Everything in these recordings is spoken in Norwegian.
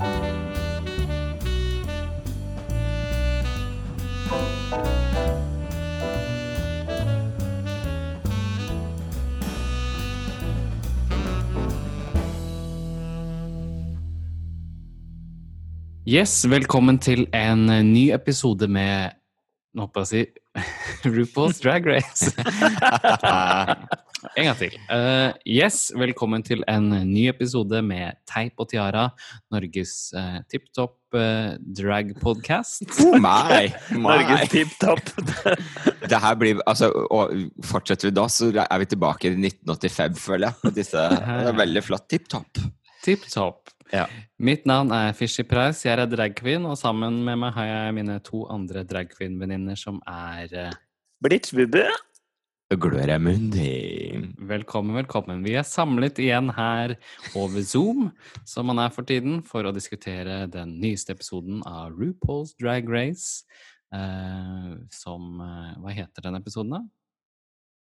Yes, velkommen til en eh, ny episode med Nå håper jeg å si RuPaul's Drag Race. en gang til. Uh, yes, velkommen til en ny episode med Teip og Tiara, Norges uh, tipp topp uh, drag-podkast. Oh my, my. Norges tipp topp. det her blir altså, og Fortsetter vi da, så er vi tilbake i 1985, føler jeg. Disse, det er veldig flott. Tipp topp. Tipp topp. Ja. Mitt navn er Fishy Price, jeg er dragqueen, og sammen med meg har jeg mine to andre dragqueen-venninner som er uh, Blitzbubbe. Gloria Mundi. Velkommen, velkommen. Vi er samlet igjen her over Zoom, som man er for tiden, for å diskutere den nyeste episoden av RuPaul's Drag Race. Uh, som uh, Hva heter den episoden, da?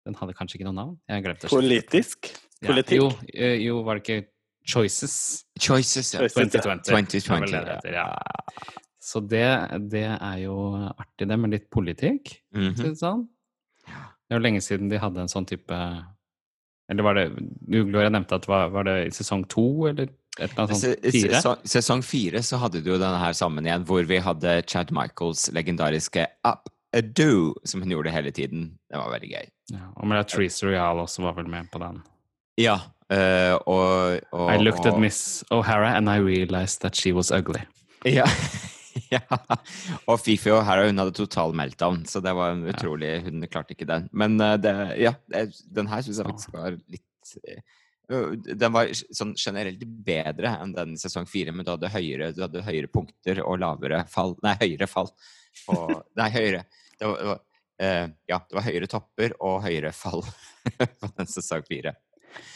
Den hadde kanskje ikke noe navn? Jeg glemte det. Politisk? Politikk? Ja, jo, jo, var det ikke Choices. Choices, ja. 2020. 2020 det heter, ja. Så det, det, er jo artig, det, med litt politikk. Mm -hmm. sånn. Det er jo lenge siden de hadde en sånn type Eller var det Gloria nevnte at var, var det i sesong to, eller et eller annet sånt? Fire? Sesong, sesong fire så hadde du jo denne her sammen igjen, hvor vi hadde Chad Michaels legendariske Up a Do, som hun gjorde hele tiden. Det var veldig gøy. Ja, og med Treece Royal også var vel med på den. Ja, Uh, og, og, I looked at Miss O'Hara and I realized that she was ugly. Ja. ja. Og Fifi og Hera, hun hadde total meltdown, så det var en utrolig Hun klarte ikke den. Men uh, det, ja, den her syns jeg faktisk var litt uh, Den var sånn generelt bedre enn den sesong fire, men du hadde, høyere, du hadde høyere punkter og lavere fall Nei, høyere fall. Og, nei, høyere. Det var, det var ja, det var høyere topper og høyere fall på den sesong fire.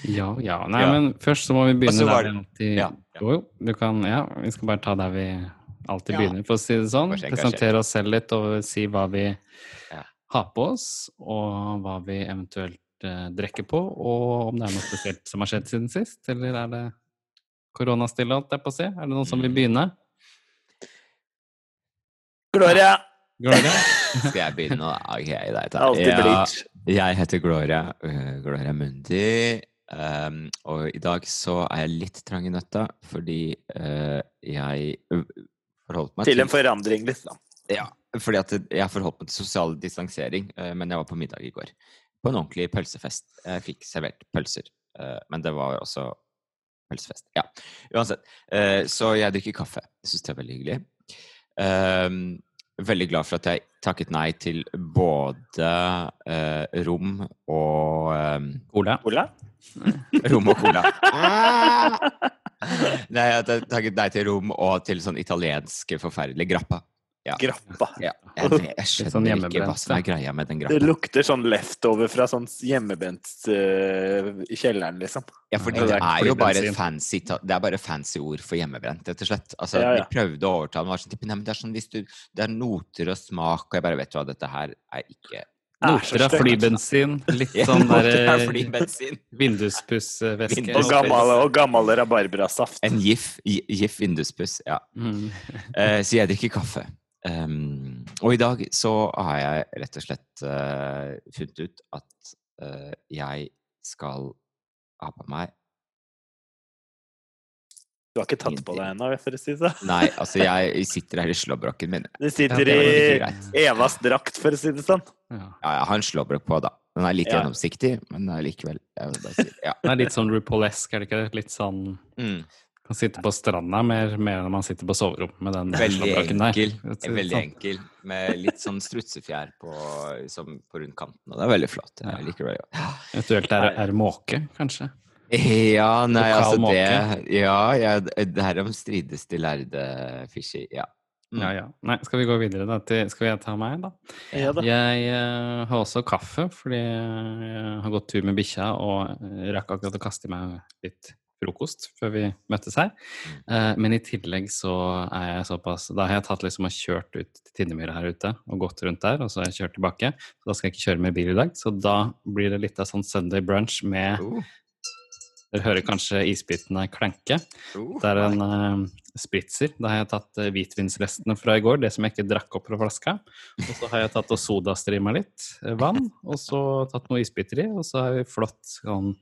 Ja, ja. Nei, ja. men først så må vi begynne der Det, ja, ja. Jo, jo, du kan Ja, vi skal bare ta der vi alltid begynner, for å si det sånn. Presentere oss selv litt og si hva vi har på oss, og hva vi eventuelt eh, drikker på, og om det er noe spesielt som har skjedd siden sist, eller er det koronastille, holdt jeg på å si? Er det noen som vil begynne? Gloria! Gloria? Skal jeg begynne nå? Ok, greit. Ja. Jeg heter Gloria, uh, Gloria Mundi, um, og i dag så er jeg litt trang i nøtta fordi uh, jeg forholdt meg til Til en forandring, liksom. Ja, fordi at jeg forholdt meg til sosial distansering, uh, men jeg var på middag i går. På en ordentlig pølsefest. Jeg fikk servert pølser, men det var også pølsefest. Ja, uansett. så jeg drikker kaffe. Jeg syns det er veldig hyggelig. Um, veldig glad for at jeg takket nei til både eh, rom og eh, Cola. Cola? rom og cola. nei, jeg har takket nei til rom og til sånn italiensk forferdelig grappa. Ja. Grappa. Ja. Jeg, jeg, skjønner sånn ikke hva som er greia med den grappa. Det lukter sånn leftover fra sånn hjemmebrent uh, i kjelleren, liksom. Ja, for det, det er jo bare fancy, det er bare fancy ord for hjemmebrent, rett og slett. Altså, ja. Vi prøvde å overtale meg sånn, det er sånn hvis du Det er noter og smak, og jeg bare vet hva, dette her er ikke Noter av flybensin. Litt sånn der vinduspussvæske. Og gammel, og gammel rabarbrasaft. En GIF, GIF vinduspuss, ja. Mm. uh, så jeg drikker kaffe. Um, og i dag så har jeg rett og slett uh, funnet ut at uh, jeg skal ha på meg Du har ikke tatt på deg ennå, for å si det sånn? Nei, altså jeg sitter her i slåbroken min. Du sitter ja, i Evas drakt, for å si det sånn? Ja, jeg har en slåbrok på, da. Den er litt ja. gjennomsiktig, men likevel si, ja. Den er litt sånn RuPaul-esk, er det ikke? Litt sånn mm. Kan sitte på stranda mer, mer enn man sitter på soverommet med den Veldig enkel. Veldig sånn. enkel. Med litt sånn strutsefjær på, som, på rundt kanten. Og det er veldig flott. Jeg liker det. Ja. Eventuelt er, er måke, kanskje? Ja, nei, altså måke. det Ja, ja derom strides de lærde, Fishy. Ja. Mm. Ja, ja. Nei, skal vi gå videre, da? Til, skal vi ta meg, da? Ja, da. Jeg uh, har også kaffe, fordi jeg har gått tur med bikkja og rakk akkurat å kaste i meg litt frokost før vi møttes her. Uh, men i tillegg så er jeg såpass Da har jeg tatt liksom og kjørt ut til Tinnemyra her ute og gått rundt der, og så har jeg kjørt tilbake. Så da skal jeg ikke kjøre med bil i dag. Så da blir det litt av sånn Sunday brunch med uh. Dere hører kanskje isbitene klenke. Oh, Det er en uh, spritzer. Da har jeg tatt uh, hvitvinsrestene fra i går, det som jeg ikke drakk opp fra flaska. Og så har jeg tatt og sodastrima litt uh, vann, og så tatt noe isbiter i. Og så har vi flott sånn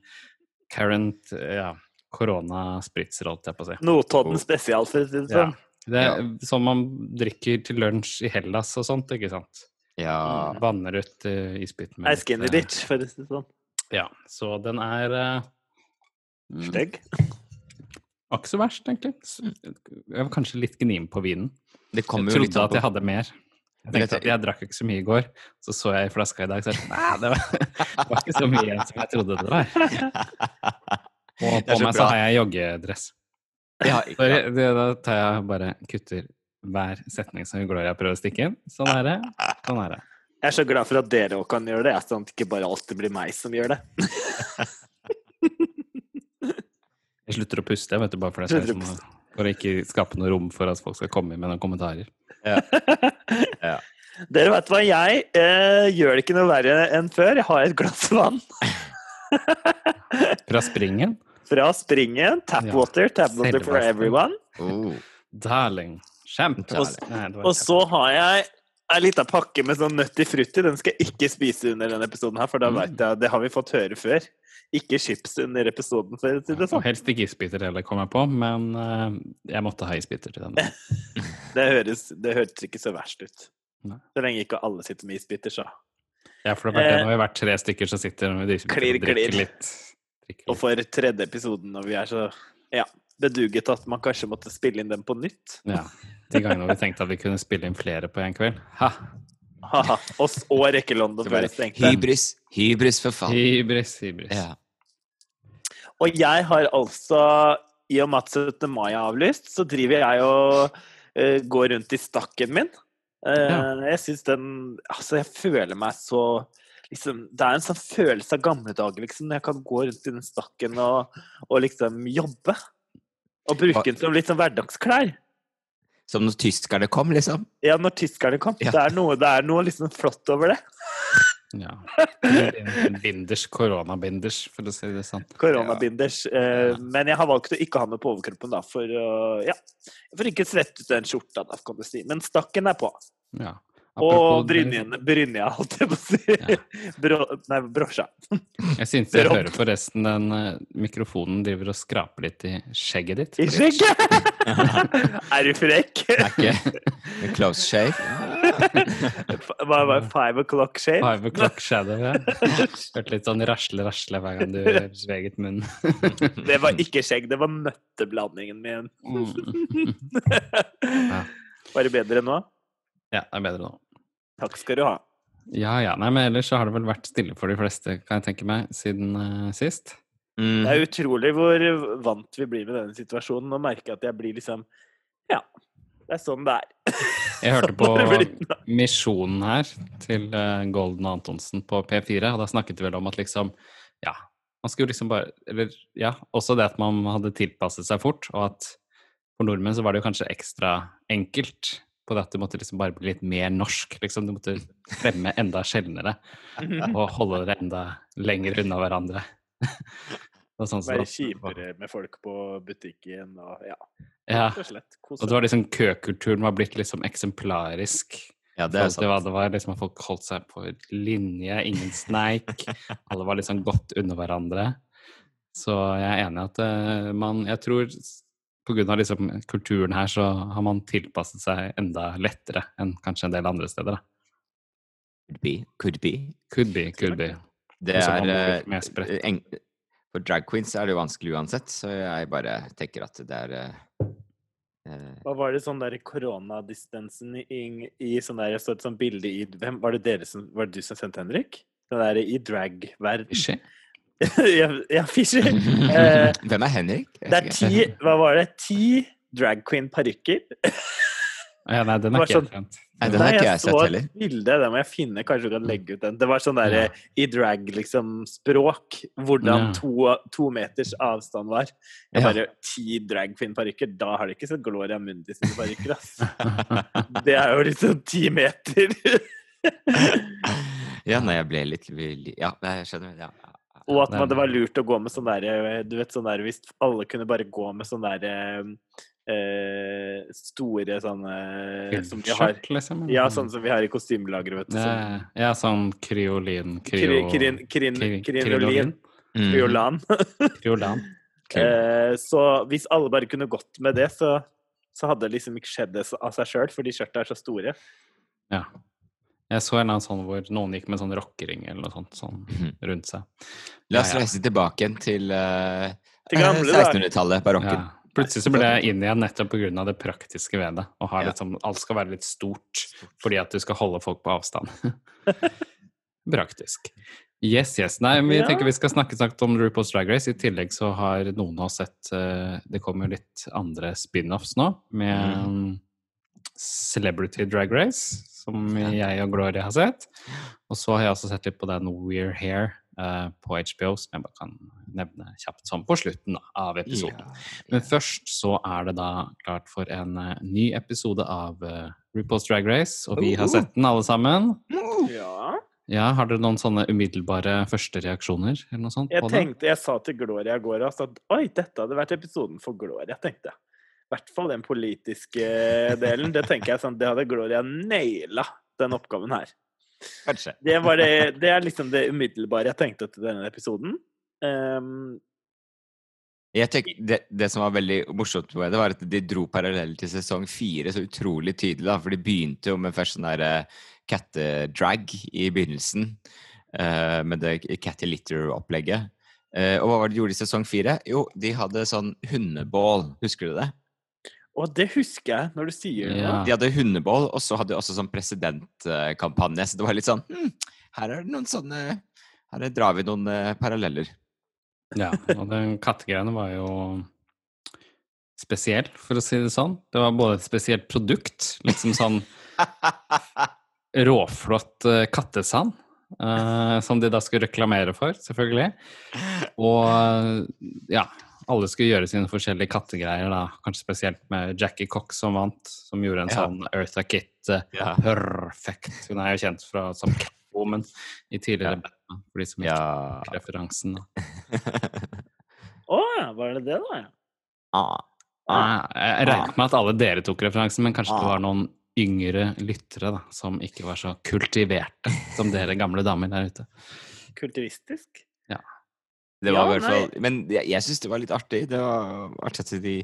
current ja, korona-spritzer, holdt jeg på å si. Notodden spesial, for å si det Ja. sånn. Det er som man drikker til lunsj i Hellas og sånt, ikke sant? Ja. Vanner ut uh, isbiten med litt, skinny bitch, for å si det sånn. Ja, så den er uh, Stygg. var ikke så verst, egentlig. Jeg var kanskje litt gnien på vinen. Det Jeg trodde at jeg hadde mer. Jeg tenkte at jeg drakk ikke så mye i går. Så så jeg i flaska i dag, så jeg sånn, Nei, det var, det var ikke så mye igjen som jeg trodde det var. Og på så meg så har jeg joggedress. ja, Sorry, ja. det, da tar jeg bare kutter hver setning som Gloria prøver å stikke inn. Sånn er det. Sånn er det. Jeg er så glad for at dere òg kan gjøre det, sånn at det ikke bare alltid blir meg som gjør det. Jeg slutter å puste, vet du, bare for, det, sånn, for å ikke skape noe rom for at folk skal komme med noen kommentarer. Dere vet hva, jeg eh, gjør det ikke noe verre enn før. Jeg har et glass vann Fra springen. fra springen. Tapwater, tapwater for everyone. Oh. Darling. Kjempe. Og- så har jeg ei lita pakke med sånn nøtt i frutti. Den skal jeg ikke spise under denne episoden her, for da Mm. veit jeg Det har vi fått høre før. Ikke chips under episoden, for å si det sånn. Ja, helst ikke isbiter heller, kom jeg på, men eh, jeg måtte ha isbiter til den. Det høres, det hørtes ikke så verst ut. Nei. Så lenge ikke alle sitter med isbiter, så. Ja, for det har vært, nå har vi vært tre stykker som sitter med isbiter klir, og drikker klirr. litt. Drikker Og for tredje episoden, når vi er så ja, beduget at man kanskje måtte spille inn den på nytt. Ja. De gangene vi tenkte at vi kunne spille inn flere på en kveld. Ha! Ha! Ha! s- og rekke London Så før bare stengte. hybris, hybris for faen. Hybris, hybris. Ja. Og jeg har altså, i og med at 17. mai er avlyst, så driver jeg og uh, går rundt i stakken min. Uh. Jeg syns den Altså, jeg føler meg så liksom, Det er en sånn følelse av gamle dager, liksom, når jeg kan gå rundt i den stakken og, og liksom jobbe. Og bruke den som litt sånn hverdagsklær. Som når tyskerne kom, liksom. Ja, når tyskerne kom. Ja. Det, er noe, det er noe liksom flott over det. Ja. Binders, koronabinders, for å si det sånn. Koronabinders. Eh, Ja. Men jeg har valgt å ikke ha med på overkroppen, da, for å ja, for ikke svette ut den skjorta, da, kan du si. Men stakken er på. Ja. Og brynjene, brynja, holdt jeg på å si. Ja. Bro, nei, brosja. Jeg syns jeg hører forresten den eh, mikrofonen driver og skraper litt i skjegget ditt. I skjegget! er du frekk? Er ikke en close shave? Hva var det? Five o'clock shave? Five o'clock shadow, ja. Hørte litt sånn rasle, rasle hver gang du sveget munnen. Det var ikke skjegg, det var nøtteblandingen min. Mm. Ja. Var det bedre nå? Ja, det er bedre nå. Takk skal du ha. Ja ja. Nei, men ellers så har det vel vært stille for de fleste, kan jeg tenke meg, siden uh, sist. Mm. Det er utrolig hvor vant vi blir med denne situasjonen. Nå merker jeg at jeg blir liksom Ja, det er sånn det er. Jeg hørte Sånn på. Misjonen her til eh, Golden Antonsen på P4, og da snakket de vel om at liksom Ja, man skulle liksom bare Eller ja, også det at man hadde tilpasset seg fort, og at for nordmenn så var det jo kanskje ekstra enkelt på det at du måtte liksom bare bli litt mer norsk, liksom. Du måtte fremme enda sjeldnere og holde dere enda lenger unna hverandre. Sånn Være kjipere med folk på butikken og ja, Ja. og slett. Og det var liksom køkulturen var blitt liksom eksemplarisk. Ja, det er sant. det, var, det var liksom at folk holdt seg på linje, ingen sneik. Alle var liksom godt under hverandre. Så jeg er enig i at eh, man Jeg tror pga. på grunn av liksom kulturen her, så har man tilpasset seg enda lettere enn kanskje en del andre steder. Da. Could be. Could be. Could be, could be. Det er eh. For drag queens er det jo vanskelig uansett, så jeg bare tenker at det er eh, Hva var det sånn der koronadistansen i, i sånn der, Jeg så et sånt bilde i Hvem var det dere som Var det du som sendte, Henrik? Det der i drag-verden. Fischer? ja, ja, Fishy. Eh, Hvem er Henrik? Det er ti. Hva var det? Ti drag queen-parykker. Ja, nei, den Det er ikke sånn- jeg kjent. Nei, den har ikke jeg så sett et heller. bilde, det må jeg finne. Kanskje du kan legge ut den. Det var sånn derre Ja. i drag, liksom, språk. Hvordan Ja. to, to meters avstand var. Jeg Ja. bare Ti drag queen-parykker. Da har de ikke sett Gloria Mundi sine parykker, ass. Det er jo liksom ti meter. Ja, nei, jeg ble litt Ja, jeg skjønner. Ja. Og at man, det var lurt å gå med sånn der Du vet sånn der Hvis alle kunne bare gå med sånn der eh, store sånne som vi har, liksom? Ja, sånne som vi har i kostymelageret, vet du. Ja, ja, sånn kryolin kryo, krin, krin, krin, Krinolin. Kryolan. Kryolan. eh, så hvis alle bare kunne gått med det, så, så hadde det liksom ikke skjedd det av seg sjøl, fordi skjørta er så store. Ja. Jeg så en annen sånn hvor noen gikk med sånn rockering eller noe sånt sånn mhm. rundt seg. La oss reise tilbake til, uh, til 1600-tallet, barokken. Ja. Plutselig så ble jeg inn igjen nettopp pga. det praktiske ved det. Og liksom, alt skal være litt stort fordi at du skal holde folk på avstand. Praktisk. Yes, yes. Nei, vi ja. tenker vi skal snakke snakket om RuPaul's Drag Race. I tillegg så har noen av oss sett uh, Det kommer litt andre spin-offs nå med mm. Celebrity Drag Race, som jeg og Gloria har sett. Og så har jeg også sett litt på den We're Here på HBO, som jeg bare kan nevne kjapt sånn på slutten av episoden. Yeah. Men først så er det da klart for en uh, ny episode av uh, RuPaul's Drag Race, og vi har sett den alle sammen. Ja. ja har dere noen sånne umiddelbare første reaksjoner? eller noe sånt? Jeg tenkte, jeg sa til Gloria i går altså, at oi, dette hadde vært episoden for Gloria, tenkte jeg. I hvert fall den politiske delen. Det tenker jeg sånn, det hadde Gloria naila, den oppgaven her. Kanskje. Det, det, det, er liksom det umiddelbare jeg tenkte til denne episoden. Um, Tenker, det, det, som var veldig morsomt med det, var at de dro paralleller til sesong fire så utrolig tydelig. da, For de begynte jo med først sånn der uh, kattedrag i begynnelsen. Uh, med det Catty Litter-opplegget. Uh, og hva var det de gjorde i sesong fire? Jo, de hadde sånn hundebål. Husker du det? Og det husker jeg, når du sier det. Ja. De hadde hundebål, og så hadde de også sånn presidentkampanje. Så det var litt sånn hm, Her er det noen sånne Her drar vi noen uh, paralleller. Ja, og den kattegreiene var jo spesiell, for å si det sånn. Det var både et spesielt produkt, liksom sånn råflott uh, kattesand. Uh, som de da skulle reklamere for, selvfølgelig. Og ja, alle skulle gjøre sine forskjellige kattegreier, da. Kanskje spesielt med Jackie Cox som vant, som gjorde en ja. sånn Eartha Kitt uh, ja. perfect. Hun er jo kjent fra, som Catwoman i tidligere ja. Batman, for de som ikke ja. referansen. Å oh, ja, var det det, da? Ah. Ah. Jeg regner med at alle dere tok referansen, men kanskje ah. det var noen yngre lyttere da, som ikke var så kultiverte som dere gamle damer der ute. Kultivistisk? Det var ja, i hvert fall, men jeg, jeg syns det var litt artig. Det var artig at de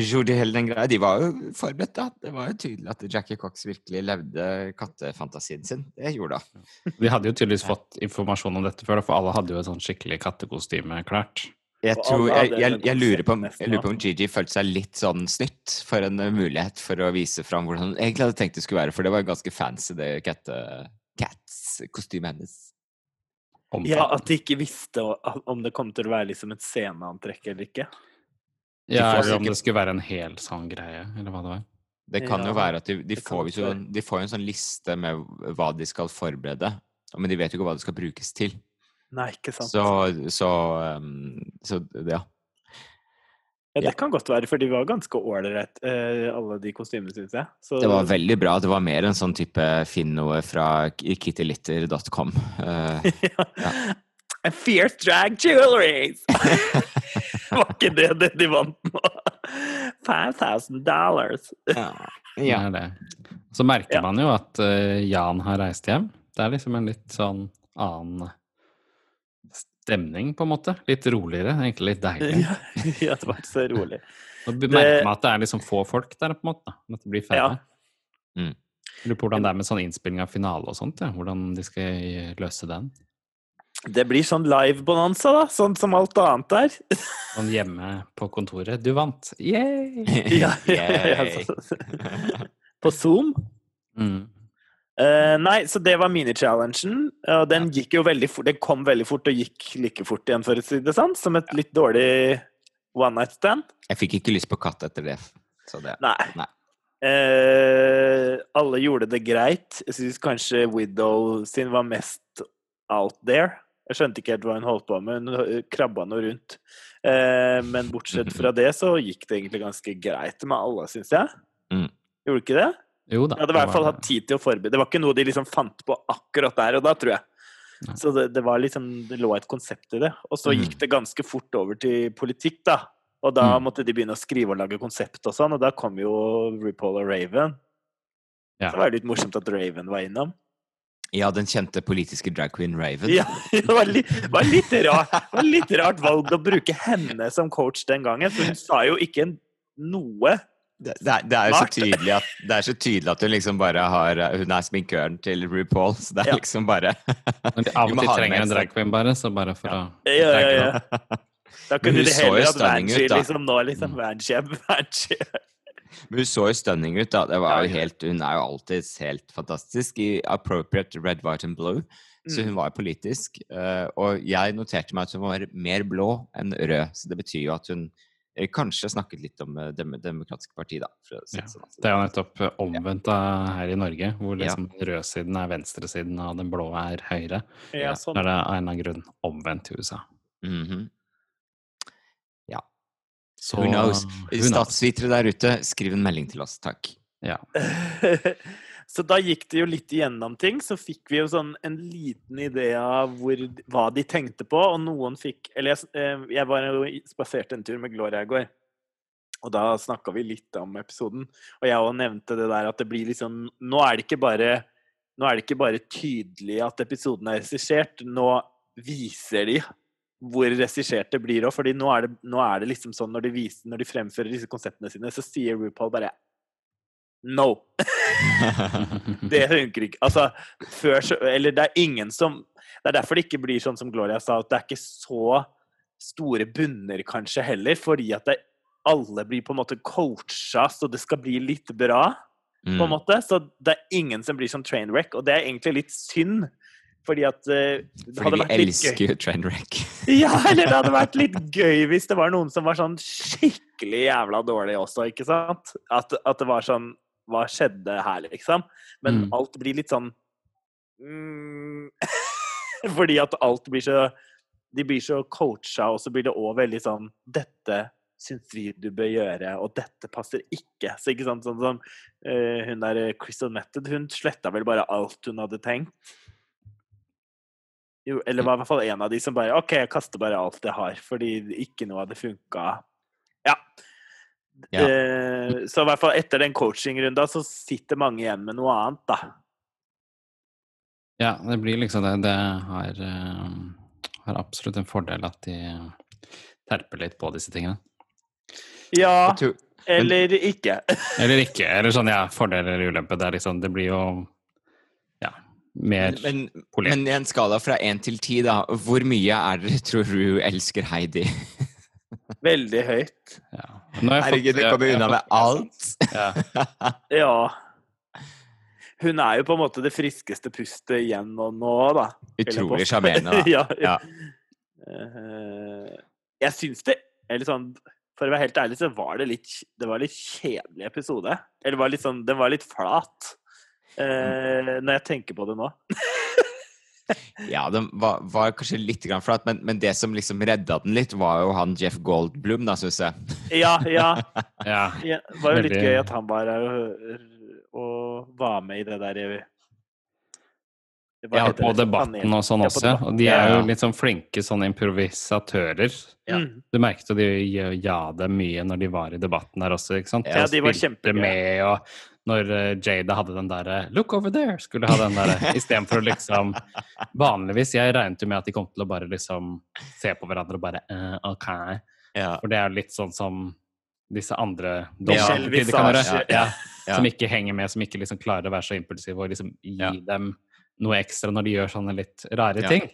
gjorde hele den greia. De var jo forberedt, da. Det var jo tydelig at Jackie Cox virkelig levde kattefantasien sin. Det gjorde hun. De hadde jo tydeligvis fått informasjon om dette før, for alle hadde jo et sånn skikkelig kattekostyme klart. Jeg, tror, jeg, jeg, jeg, lurer på, jeg lurer på om Gigi følte seg litt sånn snytt for en mulighet for å vise fram hvordan hun egentlig hadde tenkt det skulle være, for det var ganske fancy, det Cats-kostymet hennes. Ja, At de ikke visste om det kom til å være liksom et sceneantrekk eller ikke. Ja, eller om det skulle være en hel sånn greie, eller hva det var. Det kan ja, jo være at de, de, får, jo, de, får, en sånn liste med hva de skal forberede, men de vet jo ikke hva det skal brukes til. Nei, ikke sant. Så, så, um, så ja. Ja, det kan godt være, for de var ganske ålreit, eh, alle de kostymene, syns jeg. Så... Det var veldig bra. Det var mer en sånn type finn noe fra kittylitter.com. Uh, ja. ja. And fierce drag jewelries! var ikke det det de vant nå? 5000 dollars. ja. ja. Det det. Så merker ja. man jo at uh, Jan har reist hjem. Det er liksom en litt sånn annen stemning, på en måte. Litt roligere, egentlig litt deilig. Ja, ja det var så rolig. Nå merker man at det er liksom få folk der, på en måte. At det blir færre. Ja. Mm. Lurer på hvordan det er med sånn innspilling av finale og sånt, ja. hvordan de skal løse den. Det blir sånn live-bonanza, da. Sånn som alt annet der. Sånn hjemme på kontoret. Du vant! Yay! ja, ja, ja, på Zoom. Mm. Uh, nei, så det var minichallengen. Og den gikk jo veldig fort. Den kom veldig fort og gikk like fort igjen, for å si det sånn. Som et litt dårlig one night stand. Jeg fikk ikke lyst på katt etter det. det nei. nei. Uh, alle gjorde det greit. Jeg syns kanskje Widow sin var mest out there. Jeg skjønte ikke helt hva hun holdt på med, hun krabba noe rundt. Uh, men bortsett fra det så gikk det egentlig ganske greit med alle, syns jeg. Mm. Gjorde ikke det? Jo da. Jeg hadde i hvert fall hatt tid til å forberede. Det var ikke noe de liksom fant på akkurat der og da, tror jeg. Så det, det, var liksom Det lå et konsept i det. Og så gikk det ganske fort over til politikk, da. Og da mm. måtte de begynne å skrive og lage konsept og sånn, og da kom jo RuPaul og Raven. Ja. Så var det litt morsomt at Raven var innom. Ja, den kjente politiske drag queen Raven. Ja, det var litt, var litt, rart, var litt rart valg å bruke henne som coach den gangen, for hun sa jo ikke noe. Det, det, er, jo så tydelig at, det er så tydelig at hun liksom bare har Hun er sminkøren til RuPaul, så det er ja. liksom bare de av og til trenger en drag queen, bare, så bare for ja. å ja, ja, ja. Da kunne de heller hatt Vanji liksom nå, liksom. Vanji er Men hun så jo stunning ut, da. Det var jo helt, hun er jo alltid helt fantastisk i appropriate red, white and blue. Så hun mm. var politisk. Eh, og jeg noterte meg at hun var mer blå enn rød. Så det betyr jo at hun eh, kanskje snakket litt om Det eh, demokratiske partiet, da. Ja, sånn. det er jo nettopp omvendt av her i Norge, hvor liksom ja. rødsiden er venstresiden og den blå er høyre. Ja, sånn. Da er det av en eller annen grunn omvendt i USA. Mm -hmm. Så, who knows? Statsvitere der ute, skriv en melding til oss, takk. Ja. så da gikk det jo litt igjennom ting. Så fikk vi jo sånn en liten idé av hvor, hva de tenkte på, og noen fikk Eller jeg, eh, jeg var jo spaserte en tur med Gloria i går. Og da snakka vi litt om episoden. Og jeg òg nevnte det der at det blir liksom Nå er det ikke bare, er det ikke bare tydelig at episoden er regissert, nå viser de hvor regissert det blir òg. fordi nå nå er, det, liksom sånn når de, viser, når de fremfører disse konseptene sine, så sier RuPaul bare No! det funker ikke. Altså, før så Eller det er ingen som Det er derfor det ikke blir sånn som Gloria sa, at det er ikke så store bunner kanskje heller, fordi at det, alle blir på en måte coacha så det skal bli litt bra. på en mm. måte, Så det er ingen som blir sånn train wreck, og det er egentlig litt synd. Fordi at uh, Fordi vi elsker jo Trainwreck. ja, eller det hadde vært litt gøy hvis det var noen som var sånn skikkelig jævla dårlig også, ikke sant? At, at det var sånn Hva skjedde her, liksom? Men mm. alt blir litt sånn mm, Fordi at alt blir så De blir så coacha, og så blir det òg veldig sånn Dette syns vi du bør gjøre, og dette passer ikke. Så ikke sant, sånn som uh, hun der Crystal Method, hun sletta vel bare alt hun hadde tenkt. Jo, eller var i hvert fall en av de som bare OK, jeg kaster bare alt jeg har, fordi ikke noe hadde funka. Ja. Eh, så i hvert fall etter den coachingrunda så sitter mange igjen med noe annet, da. Ja, det blir liksom det. Det har, uh, har absolutt en fordel at de terper litt på disse tingene. Ja, eller ikke. eller ikke. Eller sånn, ja, fordel eller ulempe. Det, liksom, det blir jo ja, mer men, polert. Men i en skala fra én til ti, da, hvor mye er dere tror du elsker Heidi? Veldig høyt. Ja. Herregud, du kommer unna med alt! Ja. ja. Hun er jo på en måte det friskeste pustet igjen og nå, da. Utrolig sjarmerende, da. ja. ja. Uh, jeg syns det Eller sånn For å være helt ærlig, så var det litt Det var litt kjedelig episode. Eller var litt sånn Den var litt flat. Eh, når jeg tenker på det nå. ja, den var, var, kanskje litt grann flat, men, men, det som liksom redda den litt, var jo han Jeff Goldblum, da, syns jeg. ja, ja. ja. Det var jo litt gøy at han var her og, og var med i det der ja, på debatten og sånn også. Og de er jo litt sånn flinke sånne improvisatører. Ja. Du merket jo de ja det mye når de var i debatten der også, ikke sant? Ja, de var med og når eh, Jada hadde den derre 'look over there', skulle ha den derre istedenfor å liksom Vanligvis Jeg regnet jo med at de kom til å bare liksom se på hverandre og bare uh, OK. Ja. For det er litt sånn som disse andre dommerne ja, ja, som ikke henger med, som ikke liksom klarer å være så impulsive og liksom gi dem noe ekstra når de gjør sånne litt rare ting.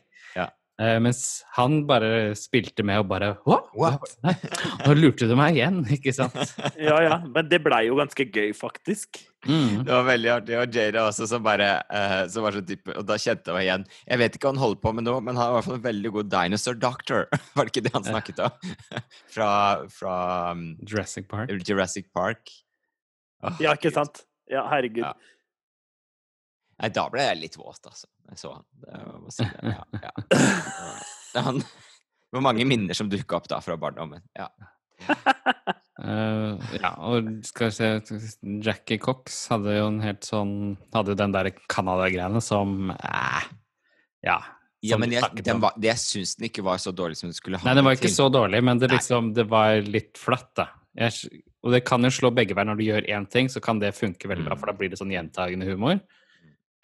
Uh, mens han bare spilte med og bare What? Nei, nå lurte du meg igjen, ikke sant? ja, ja. Men det blei jo ganske gøy, faktisk. Mm. Det var veldig artig. Og Jada også, som bare uh, som var så type, Og da kjente jeg meg igjen. Jeg vet ikke hva han holder på med nå, men han har i hvert fall en veldig god dinosaur doctor. var det ikke det han snakket om? fra, fra um, Jurassic Park. Jurassic Park. Oh, ja, ikke sant? Ja, herregud. Ja. Nei, da ble jeg litt våt, altså. Jeg så han. Det var. Ja, ja. Det, han, det var mange minner som dukka opp da fra barndommen. Ja. uh, ja, og skal vi se Jackie Cox hadde jo en helt sånn Hadde den der Canada-greiene som eh, Ja. Ja, men jeg, den var, jeg syns den ikke var så dårlig som den skulle ha Nei, den var ikke så dårlig, men det, liksom, det var litt flatt, da. Jeg, og det kan jo slå begge veier. Når du gjør én ting, så kan det funke veldig bra, mm. for da blir det sånn gjentagende humor.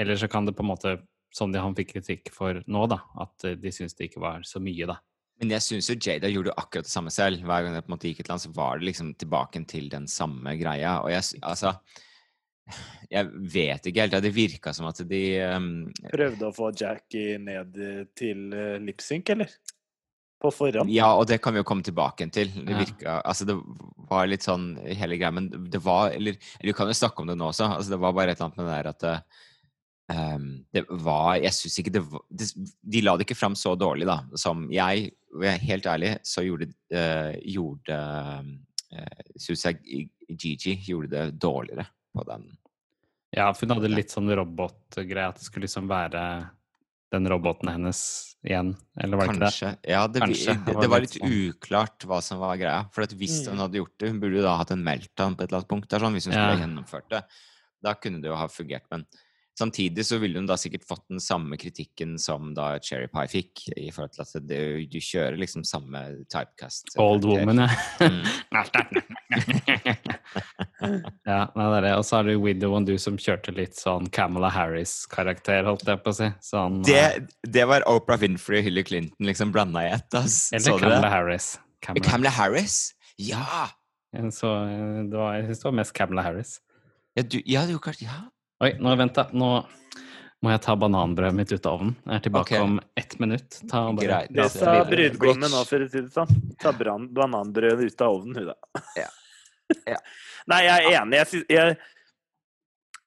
Eller så kan det på en måte, som de, han fikk kritikk for nå, da, at de syns det ikke var så mye, da. Men jeg syns jo Jada gjorde akkurat det samme selv. Hver gang det på en måte gikk et annet, så var det liksom tilbake til den samme greia. Og jeg, altså jeg vet ikke helt. Det virka som at de um, Prøvde å få Jackie ned til uh, lipsync, eller? På forhånd? Ja, og det kan vi jo komme tilbake til. Det virka Altså, det var litt sånn hele greia, men det var Eller, eller du kan jo snakke om det nå også. Altså, det var bare et eller annet med det der at um, det var Jeg syns ikke det var det, De la det ikke fram så dårlig, da, som jeg. Helt ærlig så gjorde, uh, gjorde uh, Syns jeg Gigi gjorde det dårligere på den. Ja, for hun hadde litt sånn robotgreie, at det skulle liksom være den roboten hennes igjen, eller var det Kanskje. ikke det? Ja, det, Kanskje. det, det var litt sånn. uklart hva som var greia. For hvis mm. hun hadde gjort det Hun burde jo da hatt en meltdown på et eller annet punkt der, sånn, hvis hun skulle ja. gjennomført det. Da kunne det jo ha fungert. Men Samtidig så ville hun da sikkert fått den samme kritikken som da Cherry Pie fikk, i forhold til at det, du kjører liksom samme typecast. Old woman, ja. Mm. ja, nei, det er det. Og så har du Widow and Du som kjørte litt sånn Camela Harris-karakter, holdt jeg på å si. Sånn, det, det, var Oprah Winfrey og Hillary Clinton liksom blanda i ett. Eller Camela Harris. Kamala. Harris? Ja! Så, det var, jeg syns det var mest Camela Harris. Ja, du, ja, du, ja. Oi, nå vent, da. Nå må jeg ta bananbrødet mitt ut av ovnen. Jeg er tilbake okay. om ett minutt. Ta Greit. Det sa brudgommen nå, for å si det sånn. Ta bananbrødet ut av ovnen, hun da. Ja. Ja. Nei, jeg er enig. Jeg, synes, jeg,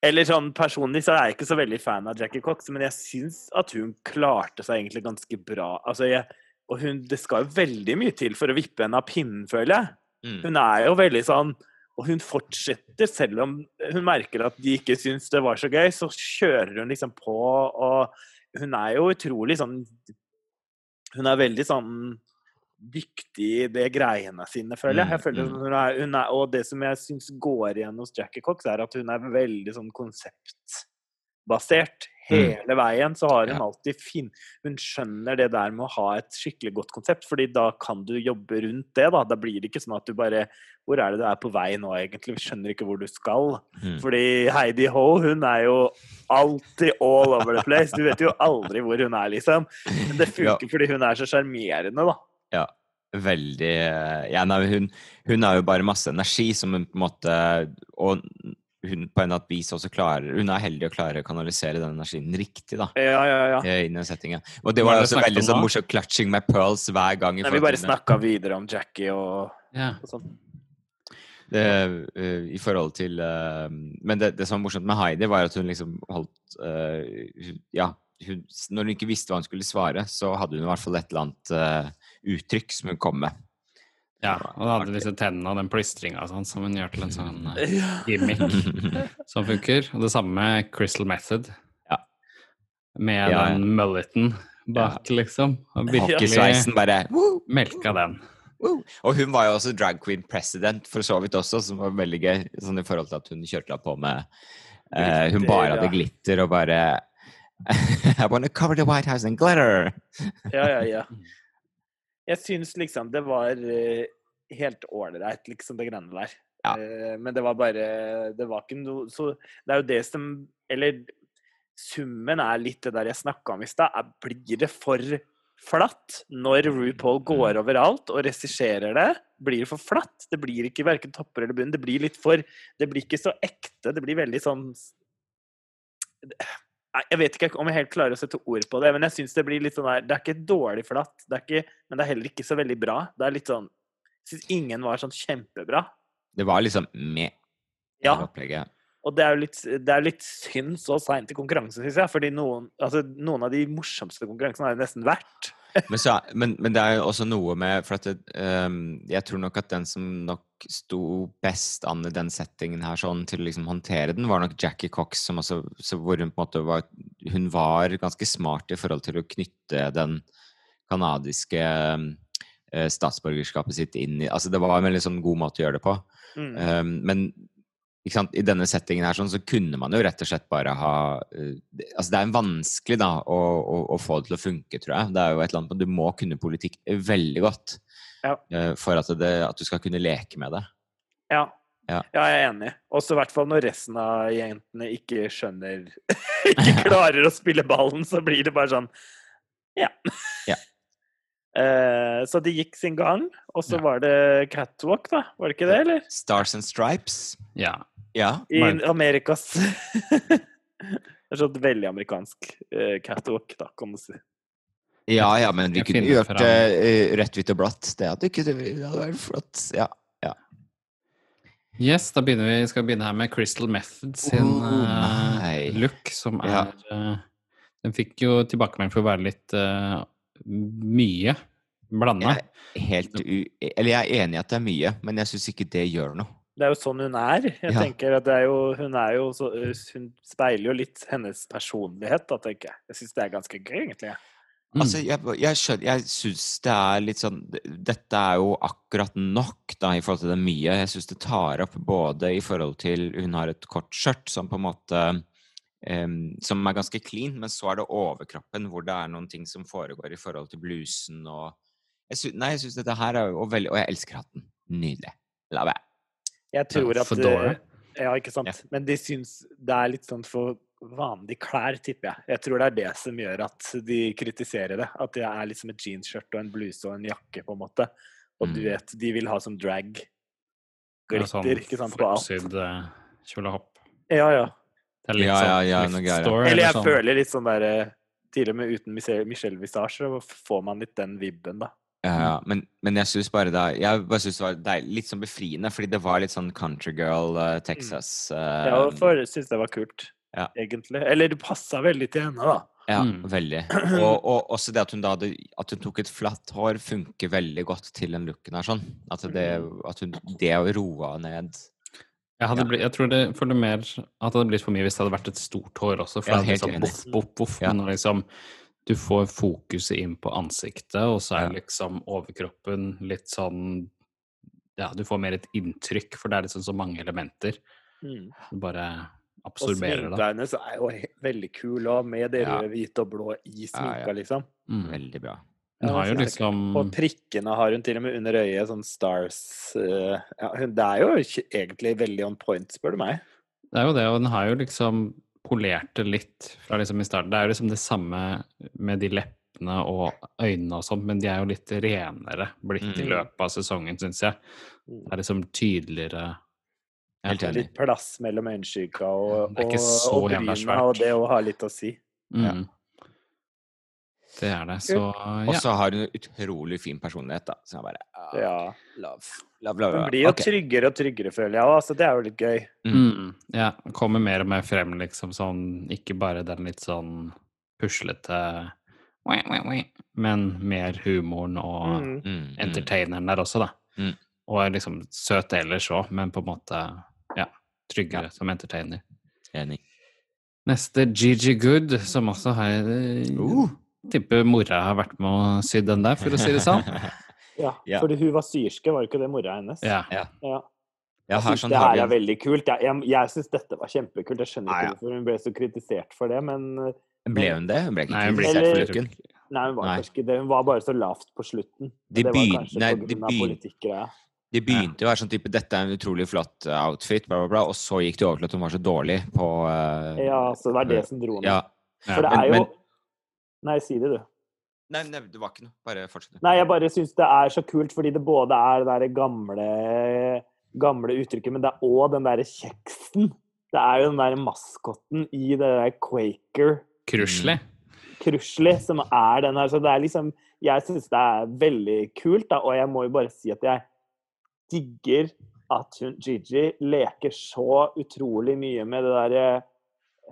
eller sånn personlig så er jeg ikke så veldig fan av Jackie Cox, men jeg syns at hun klarte seg egentlig ganske bra. Altså, jeg, og hun, det skal jo veldig mye til for å vippe henne av pinnen, føler jeg. Mm. Hun er jo veldig sånn og hun fortsetter, selv om hun merker at de ikke syns det var så gøy, så kjører hun liksom på, og hun er jo utrolig sånn Hun er veldig sånn dyktig i det greiene sine, føler jeg. jeg føler mm, mm. hun er, hun er, og det som jeg syns går igjen hos Jackie Cox, er at hun er veldig sånn konseptbasert. Mm. Hele veien så har hun alltid fin Hun skjønner det der med å ha et skikkelig godt konsept, fordi da kan du jobbe rundt det. Da Da blir det ikke sånn at du bare Hvor er det du er på vei nå, egentlig? Vi skjønner ikke hvor du skal. Mm. Fordi Heidi Ho, hun er jo alltid all over the place. Du vet jo aldri hvor hun er, liksom. Men det funker ja. fordi hun er så sjarmerende, da. Ja. Veldig Ja, nei, hun, hun har jo bare masse energi som hun på en måte Og hun på en eller vis også klarer Hun er heldig å klarer å kanalisere den energien riktig, da. Ja, ja, ja. I den settingen. Og det var også veldig sånn morsomt 'clutching my pearls' hver gang. Nei, vi bare snakka videre om Jackie og, ja. og sånn. Det, uh, I forhold til uh, Men det, det, som var morsomt med Heidi, var at hun liksom holdt uh, Ja, hun, når hun ikke visste hva hun skulle svare, så hadde hun i hvert fall et eller annet uttrykk som hun kom med. Ja, og da hadde disse tennene og den plystringa sånn, som hun gjør til en sånn uh, gimmick som funker. Og det samme med Crystal Method. Ja. Med ja, den mulleten bak, ja. liksom. Og virkelig bare melka den. Og hun var jo også drag queen president, for så vidt også, som var veldig gøy. Sånn i forhold til at hun kjørte på med uh, Hun bare hadde glitter og bare I wanna cover the White House in glitter! ja, ja, ja jeg syns liksom det var uh, helt ålreit, liksom, det greiene der. Ja. Uh, men det var bare Det var ikke noe Så det er jo det som Eller summen er litt det der jeg snakka om i stad. Blir det for flatt når RuPaul går mm. overalt og regisserer det? Blir det for flatt? Det blir ikke verken topper eller bunn. Det blir litt for Det blir ikke så ekte. Det blir veldig sånn jeg vet ikke om jeg helt klarer å sette ord på det, men jeg syns det blir litt sånn der Det er ikke dårlig flatt, det ikke, men det er heller ikke så veldig bra. Det er litt sånn Jeg syns ingen var sånn kjempebra. Det var liksom med ja. opplegget. Og det er jo litt, det er litt synd så seint i konkurransen, syns jeg. Fordi noen, altså, noen av de morsomste konkurransene har jo nesten vært. Men, så, men, men, det er jo også noe med For det, um, jeg tror nok at den som nok sto best an i den settingen her sånn til å liksom håndtere den, var nok Jackie Cox, som også, hvor hun på en måte var Hun var ganske smart i forhold til å knytte den kanadiske uh, statsborgerskapet sitt inn i Altså det var en veldig sånn god måte å gjøre det på. Mm. Um, men I denne settingen her sånn, så kunne man jo rett og slett bare ha uh, Altså det er vanskelig da å, å, å, få det til å funke, tror jeg. Det er jo et eller annet Du må kunne politikk veldig godt ja. uh, for at, det, at, du skal kunne leke med det. Ja. Ja. ja, jeg er enig. Også i hvert fall når resten av jentene ikke skjønner Ikke klarer å spille ballen, så blir det bare sånn Ja. ja. Uh, så det gikk sin gang, og så ja. var det catwalk, da? Var det ikke det, eller? Stars and Stripes. Ja. ja. I Amerikas Det er sånn veldig amerikansk eh, catwalk, da, kan man si. Ja ja, men vi kunne gjort det uh, rett, hvitt og blått. Det hadde ikke det hadde vært flott. Ja. ja. Yes, da begynner vi, skal vi begynne her med Crystal Method sin oh, look, som er Den fikk jo tilbakemelding for å være litt mye blanda. Helt u... Eller jeg er enig i at det er mye, men jeg syns ikke det gjør noe. Det er jo sånn hun er. Jeg ja. tenker at det er jo, Hun er jo så, Hun speiler jo litt hennes personlighet, da, tenker jeg. Jeg syns det er ganske gøy, egentlig. Mm. Altså, jeg, jeg, skjønner, jeg syns det er litt sånn Dette er jo akkurat nok da, i forhold til det mye. Jeg syns det tar opp både i forhold til Hun har et kort skjørt som på en måte Um, som er ganske clean, men så er det overkroppen hvor det er noen ting som foregår i forhold til blusen og jeg synes, Nei, jeg syns dette her er jo veldig Og jeg elsker hatten. Nydelig. La være. Jeg tror at Fedora. Eh, ja, ikke sant. Ja. Men de syns det er litt sånn for vanlige klær, tipper jeg. Jeg tror det er det som gjør at de kritiserer det. At det er liksom et jeansskjørt og en bluse og en jakke, på en måte. Og mm. du vet, de vil ha sånn drag. Glitter, ja, sånn ikke sant, på alt. Flipsyd uh, kjolehopp. Ja, ja. Eller litt ja, sånn ja, ja, store, eller jeg sånn. føler litt sånn der eh, Til og med uten Michelle Visage så får man litt den vibben, da. Ja, ja. Men, men jeg syns bare da Jeg bare synes det var deilig, litt sånn befriende, fordi det var litt sånn countrygirl uh, Texas. Uh, ja, for jeg syns det var kult, ja. egentlig. Eller det passa veldig til henne, da. Ja, mm. veldig. Og, og, også det at hun da hadde, at hun tok et flatt hår, funker veldig godt til den looken her, sånn. At det, mm. at hun, det roa ned jeg, blitt, jeg, tror det føler mer at det hadde blitt for mye hvis det hadde vært et stort hår også. For det er liksom boff, boff, boff. Ja. når liksom, du får fokuset inn på ansiktet, og så er liksom overkroppen litt sånn Ja, du får mer et inntrykk, for det er liksom så mange elementer. Mm. Du bare absorberer det. Og sminka hennes er jo veldig kul òg, med det røde, hvite og blå i sminka, liksom. Mm. Veldig bra. Hun har jo liksom Og prikkene har hun til og med under øyet, sånn stars uh, ja, Det er jo egentlig veldig on point, spør du meg. Det er jo det, og den har jo liksom polert det litt fra liksom i starten. Det er jo liksom det samme med de leppene og øynene og sånt, men de er jo litt renere blitt mm. i løpet av sesongen, syns jeg. Mm. Det er liksom tydeligere Helt enig. Litt plass mellom øyenskygga og, og, og bryna, og det å ha litt å si. Mm. Ja. Det er det. Så ja. Og så har hun utrolig fin personlighet, da. Så jeg bare ah, Ja. Love. Love, love. Hun blir jo okay. tryggere og tryggere, føler jeg Altså, det er jo litt gøy. Mm. mm. Ja. Kommer mer og mer frem, liksom sånn Ikke bare den litt sånn puslete men mer humoren og mm. mm. entertaineren der også, da. Mm. Og er liksom søt ellers òg, men på en måte ja, tryggere ja. som entertainer. Enig. Neste Gigi Good, som også har uh, tipper mora har vært med og sydd den der, for å si det sånn. ja, ja, fordi hun var syrske, var ikke det mora hennes? Ja. ja. ja. Jeg syns sånn det her er veldig kult. Jeg, jeg, jeg syns dette var kjempekult. Jeg skjønner ikke hvorfor hun ble så kritisert for det, men Ble hun det? Hun ble ikke nei, kritisert for looken? Nei, hun var ikke det. Hun var bare så lavt på slutten. De det var kanskje nei, på grunn av politikkgreia. De begynte jo å være sånn type 'Dette er en utrolig flott outfit', bla, bla, bla, og så gikk det over til at hun var så dårlig på uh, Ja, så det var det som dro henne. Ja. For det er jo men, Nei, si det, du. Nei, nei, det var ikke noe. Bare fortsett. Nei, jeg bare syns det er så kult, fordi det både er det derre gamle, gamle uttrykket, men det er òg den derre kjeksen. Det er jo den derre maskotten i det der Quaker Krusli. Krusli, som er den her. Så det er liksom Jeg syns det er veldig kult, da, og jeg må jo bare si at jeg digger at hun, Gigi leker så utrolig mye med det derre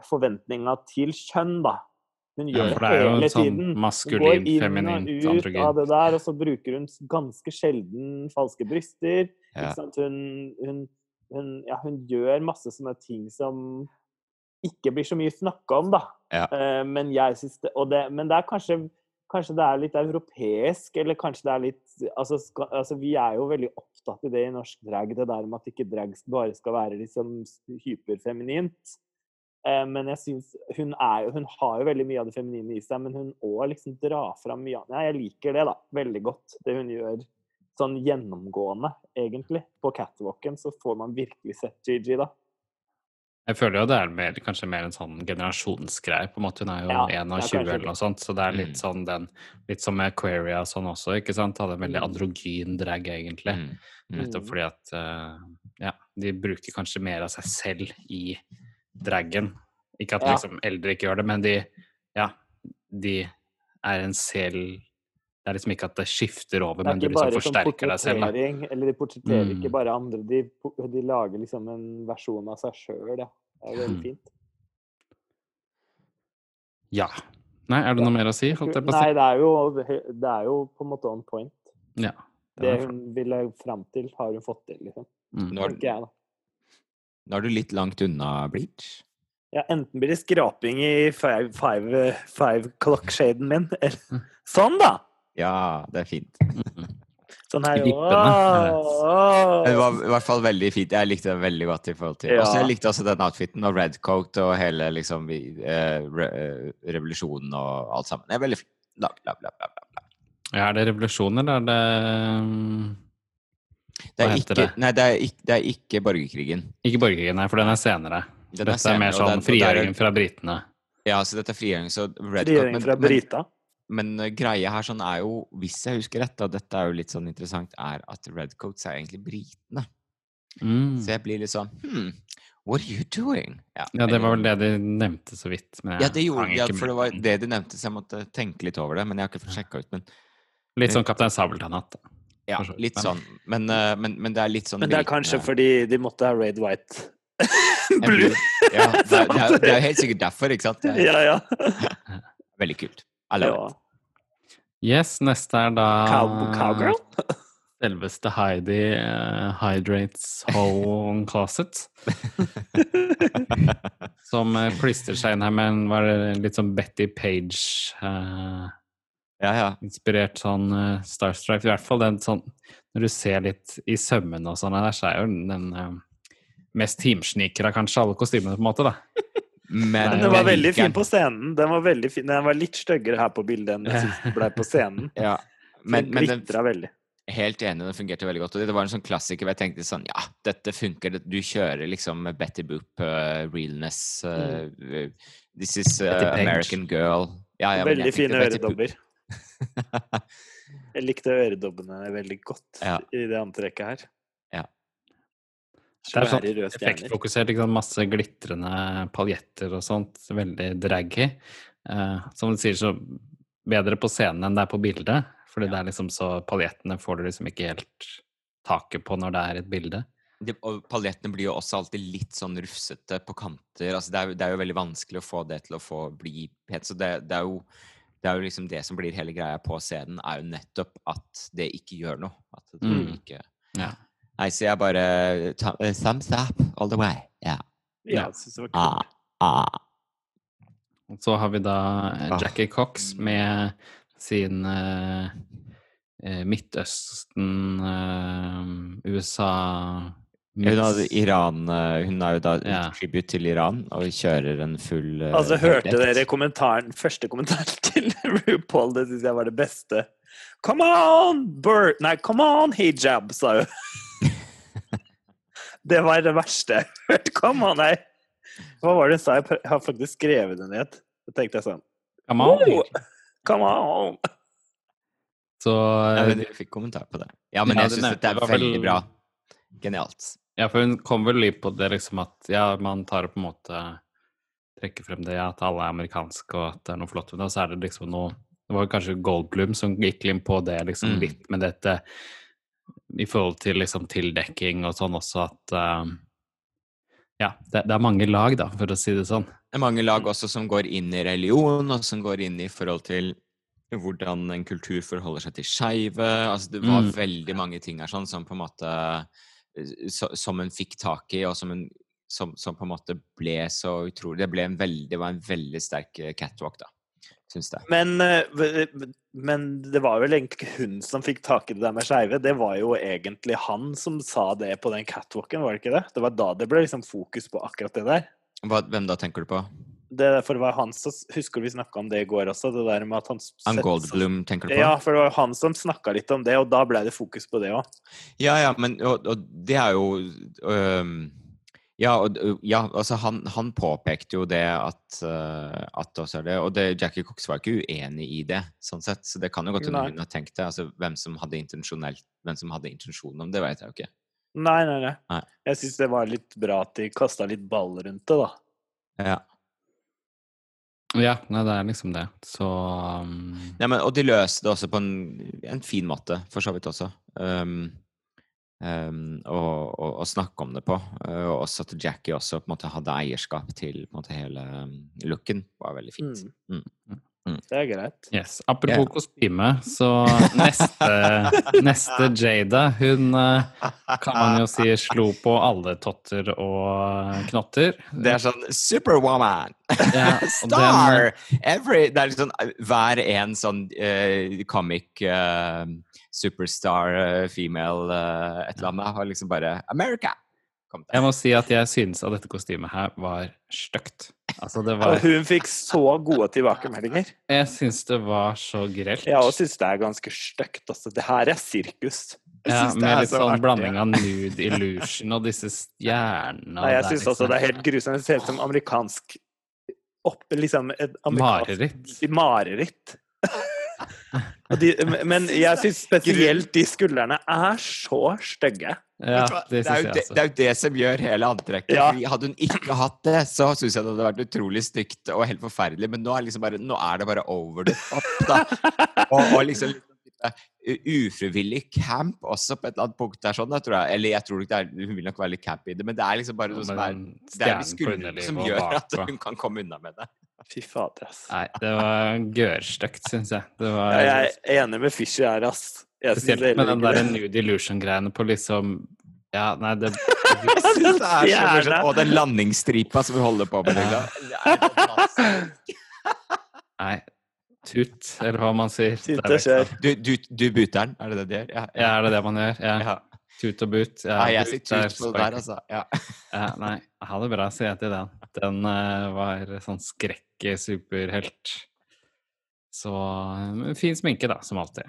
forventninga til kjønn, da. Hun gjør ja, det, hele sånn tiden. Maskulin. Går inn og ut av det der, og så bruker hun ganske sjelden falske bryster. Ja. Hun, hun, hun, ja, hun, gjør masse sånne ting som ikke blir så mye snakka om, da. Uh, men jeg syns det, det, Men det er kanskje, kanskje det er litt europeisk, eller kanskje det er litt altså, skal, altså, vi er jo veldig opptatt i det i norsk drag, det der med at ikke drag bare skal være liksom hyperfeminint. Eh, men jeg syns hun er Hun har jo veldig mye av det feminine i seg, men hun òg liksom drar fram mye av Ja, jeg liker det, da. Veldig godt. Det hun gjør sånn gjennomgående, egentlig. På catwalken så får man virkelig sett Gigi, da. Jeg føler jo det er mer, kanskje mer en sånn generasjonsgreie. på en måte. Hun er jo ja, 21 eller noe sånt, så det er litt mm. sånn den Litt som med Aquaria sånn også, ikke sant? Hadde en veldig mm. androgyn drag, egentlig. Mm. Nettopp fordi at uh, ja, de bruker kanskje mer av seg selv i dragen. Ikke at liksom eldre ikke gjør det, men de Ja, de er en selv det er liksom ikke at det skifter over, men du liksom sånn forsterker deg selv. Da. Eller de portretterer mm. ikke bare andre, de, de, lager liksom en versjon av seg sjøl. Ja. Det er veldig mm. fint. Ja. Nei, er det noe mer å si? Nei, det er, jo, det er jo på en måte on point. Ja, det, det hun ville fram til, har hun fått til, liksom. Mm. Nå, er, nå er du litt langt unna Bleach. Ja, enten blir det skraping i five, five, five clock-shaden min, eller mm. Sånn, da! Ja, det er fint. Sånn her Det var i hvert fall veldig fint. Jeg likte det veldig godt. i forhold til ja. Også Jeg likte også den outfiten og redcoat og hele liksom eh, re, eh, revolusjonen og alt sammen. Det er veldig fint. Bla, bla, bla, bla, bla. Ja, er det revolusjoner, eller er det Hva er, heter det? Nei, det er, ikke, det er ikke borgerkrigen. Ikke borgerkrigen, nei, for den er senere. Den er dette senere, er mer sånn frigjøringen fra britene. Ja, så dette er frigjøring. Så frigjøring fra brita? Men men greia her sånn er jo, hvis jeg husker rett, og dette er jo litt sånn interessant, er at Redcoats er egentlig britene. Mm. Så jeg blir litt sånn hmm, What are you doing? Ja, ja det var vel det de nevnte så vidt. ja, det gjorde, ja, for det var det de nevnte, så jeg måtte tenke litt over det. Men jeg har ikke fått sjekka ut. Men, litt sånn Kaptein Sabeltann-hatt. Ja, litt sånn. Men, uh, men, men, det er litt sånn Men det er kanskje fordi de måtte ha Raid White Blue. ja, det er, det, er, det er helt sikkert derfor, ikke sant? Ja, ja. Veldig kult. I love ja. it. Yes, neste er da Cow Cowgirl? selveste Heidi uh, Hydrates Home Closet. som uh, klistrer seg inn her med en var det litt sånn Betty Page uh, ja, ja. Inspirert sånn uh, Starstripe. I hvert fall den sånn Når du ser litt i sømmene og sånn der, så er jo den uh, mest teamsnikere kanskje alle kostymene, på en måte, da. Men den var veldig fin på scenen. Den var, veldig fin. den var litt styggere her på bildet enn den ble på scenen. ja. Men, den glitra veldig. Helt enig, den fungerte veldig godt. Og det var en sånn klassiker hvor jeg tenkte sånn Ja, dette funker. Du kjører liksom Betty Boop, uh, realness uh. This is uh, American girl. Ja, ja, veldig fine øredobber. jeg likte øredobbene veldig godt ja. i det antrekket her. Ja. Det er sånn effektfokusert. Liksom, masse glitrende paljetter og sånt. Veldig draggy. Uh, som du sier, så bedre på scenen enn det er på bildet. Fordi ja. det er liksom så paljettene får du liksom ikke helt taket på når det er et bilde. De, og paljettene blir jo også alltid litt sånn rufsete på kanter. Altså det, er, det, er, jo veldig vanskelig å få det til å få bli pent. Så det, det, er jo, det er jo liksom det som blir hele greia på scenen, er jo nettopp at det ikke gjør noe. At det mm. ikke ja. Nei, så jeg bare uh, Thumbs up all the way. Yeah. Ja, jeg synes det var kult. Ah, ah. Så har vi da eh, ah. Jackie Cox med sin uh, Midtøsten, uh, USA hun, hadde Iran, hun er jo da ja. tribute til Iran og kjører en full uh, Altså, hørte dere kommentaren, første kommentaren til RuPaul? Det syns jeg var det beste. Come on, Bert Nei, come on, hijab, sa hun. Det var det verste jeg har hørt. Come on, nei! Hva var det hun sa? Jeg har faktisk skrevet det ned. Så tenkte jeg sånn Come on! Oh, come on! Så ja, men jeg fikk kommentar på det. Ja, men ja, jeg syns det er veldig bra. Genialt. Ja, for hun kom vel litt på det liksom at ja, man tar på en måte trekker frem det ja, at alle er amerikanske og at det er noe flott med det, og så er det liksom noe Det var kanskje Goldblum som gikk inn på det liksom mm. litt med dette i forhold til liksom tildekking og sånn også at uh, Ja, det, det, er mange lag, da, for å si det sånn. Det er mange lag også som går inn i religion, og som går inn i forhold til hvordan en kultur forholder seg til skeive. Altså, det var mm. veldig mange ting her sånn som på en måte Som en fikk tak i, og som, en, som, som, på en måte ble så utrolig Det ble en veldig, det var en veldig sterk catwalk, da. syns jeg. Men, men, det var vel egentlig hun som fikk tak i det der med skeive. Det var jo egentlig han som sa det på den catwalken, var det ikke det? Det var da det ble liksom fokus på akkurat det der. Hva, hvem da tenker du på? Det, for det var han som, Husker vi snakka om det i går også? Det der med at han Ann Goldblum, tenker du på? Ja, for det var han som snakka litt om det, og da ble det fokus på det òg. Ja, ja, men og, og det er jo um, ja, og, ja, altså han, han, påpekte jo det at, uh, at også er det Og det, Jackie Cox var ikke uenig i det, sånn sett. Så det kan jo godt hende hun har tenkt det. Altså, hvem som hadde intensjonen om det, vet jeg jo ikke. Nei, nei, nei. nei. Jeg syns det var litt bra at de kasta litt ball rundt det, da. Ja. Ja, nei, det er liksom det. Så um... ja, men, Og de løste det også på en, en fin måte, for så vidt også. Um, um, og, og, og, snakke om det på. Uh, og også at Jackie også på en måte hadde eierskap til på en måte, hele um, looken, var veldig fint. Mm. Mm. Mm. Det er greit. Yes. Apropos yeah. kostyme, så neste, neste, Jada, hun eh, kan man jo si slo på alle totter og knotter. Det er sånn Superwoman! Ja, Star! Den, Every, det er liksom hver en sånn uh, comic uh, superstar uh, female et eller annet har liksom bare America! Jeg må si at jeg synes at dette kostymet her var stygt. Altså, var... Hun fikk så gode tilbakemeldinger. Jeg syns det var så grelt. Jeg òg syns det er ganske stygt. Altså. Det her er sirkus. Ja, med litt sånn artig. blanding av nude illusion og disse stjernene. Nei, jeg syns liksom... også det er helt grusomt. Det ser ut som amerikansk opp, liksom, Mareritt. Mareritt. De, men jeg syns spesielt de skuldrene er så stygge. Ja, det, det, er jo det, det, er jo det som gjør hele antrekket. Ja. Hadde hun ikke hatt det, så syns jeg det hadde vært utrolig stygt og helt forferdelig. Men nå er, liksom bare, nå er det bare over the top, da. Og, og liksom ufrivillig camp også på et eller annet punkt der, sånn, tror jeg. Eller jeg tror ikke det er, hun vil nok være litt camp i det, men det er liksom bare noe som er Det er skuldrene som gjør at hun kan komme unna med det. Fy fader, ass. Nei, det var gørrstygt, syns jeg. Var, ja, jeg er enig med Fishy her, ass. Spesielt med den der New Delusion-greiene på liksom Ja, nei, det, det er så Og den landingsstripa som vi holder på med. Liksom. Nei, tut, eller hva man sier. Tut og kjør. Du, du, du buter den, er det det du gjør? Ja, ja. er det det man gjør? Ja. ja. Tut og but. Ja, ja jeg sier tut på det der, altså. Ja. ja, nei, ha det bra, sier jeg til den. Den uh, var sånn skrekk-superhelt. Så uh, fin sminke, da, som alltid.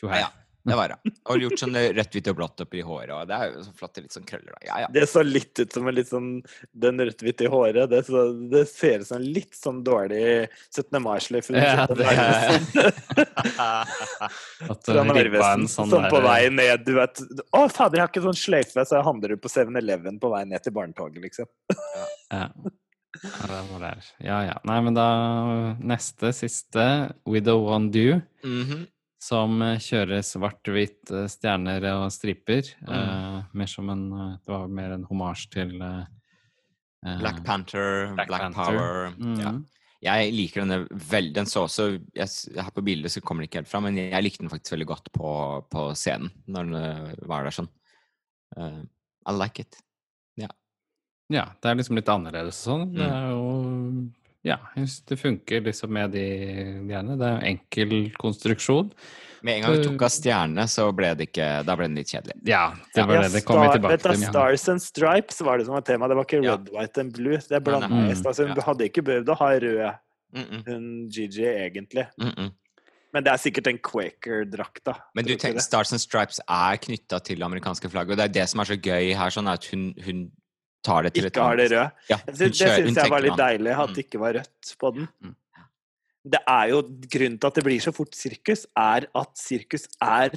Tjohei. Ja, det var det. Og gjort sånn rødt, hvitt og blått oppi håret. Og det er jo så flotte litt sånn krøller. Da. Ja, ja. Det så litt ut som en litt sånn Den rødt, hvitt i håret. Det, så, det ser ut som en litt sånn dårlig 17. mai-sløyfe. Ja, det Fra Narvesen. Sånn som på vei ned, du vet Å, fader, jeg har ikke sånn sløyfe, så jeg handler du på 7-Eleven på vei ned til barnetoget, liksom. ja. Ja, ja. Nei, men da Neste, siste. Widow One Do. Mm -hmm som eh, kjører svart-hvitt eh, stjerner og striper. Mm. Uh, mer som en Det var mer en homasj til uh, Black Panther, Black, Black Panther. Power. Mm. Ja. Jeg liker denne veldig Den så også jeg, Her på bildet så kommer den ikke helt fram, men jeg likte den faktisk veldig godt på, på scenen når den var der sånn. Uh, I like it. Ja. ja. Det er liksom litt annerledes sånn. Mm. Det er jo ja, det funker liksom med de greiene. Det er jo enkel konstruksjon. Med en gang du tok av stjernene, så ble det ikke Da ble den litt kjedelig. Ja, det var det. Det kom vi tilbake til. Stars and Stripes var det som var tema. Det var ikke red, white and blue. Det blanda mm. altså, Hun hadde ikke behøvd å ha rød, hun Gigi, egentlig. Men det er sikkert en Quaker-drakt, da. Men du tenker, Stars and Stripes er knytta til amerikanske flagget, og det er det som er så gøy her, sånn at hun, hun tar det til ikke et har det rød. Ja, det syns jeg var litt deilig, at det mm. ikke var rødt på den. Mm. Det er jo Grunnen til at det blir så fort sirkus, er at sirkus er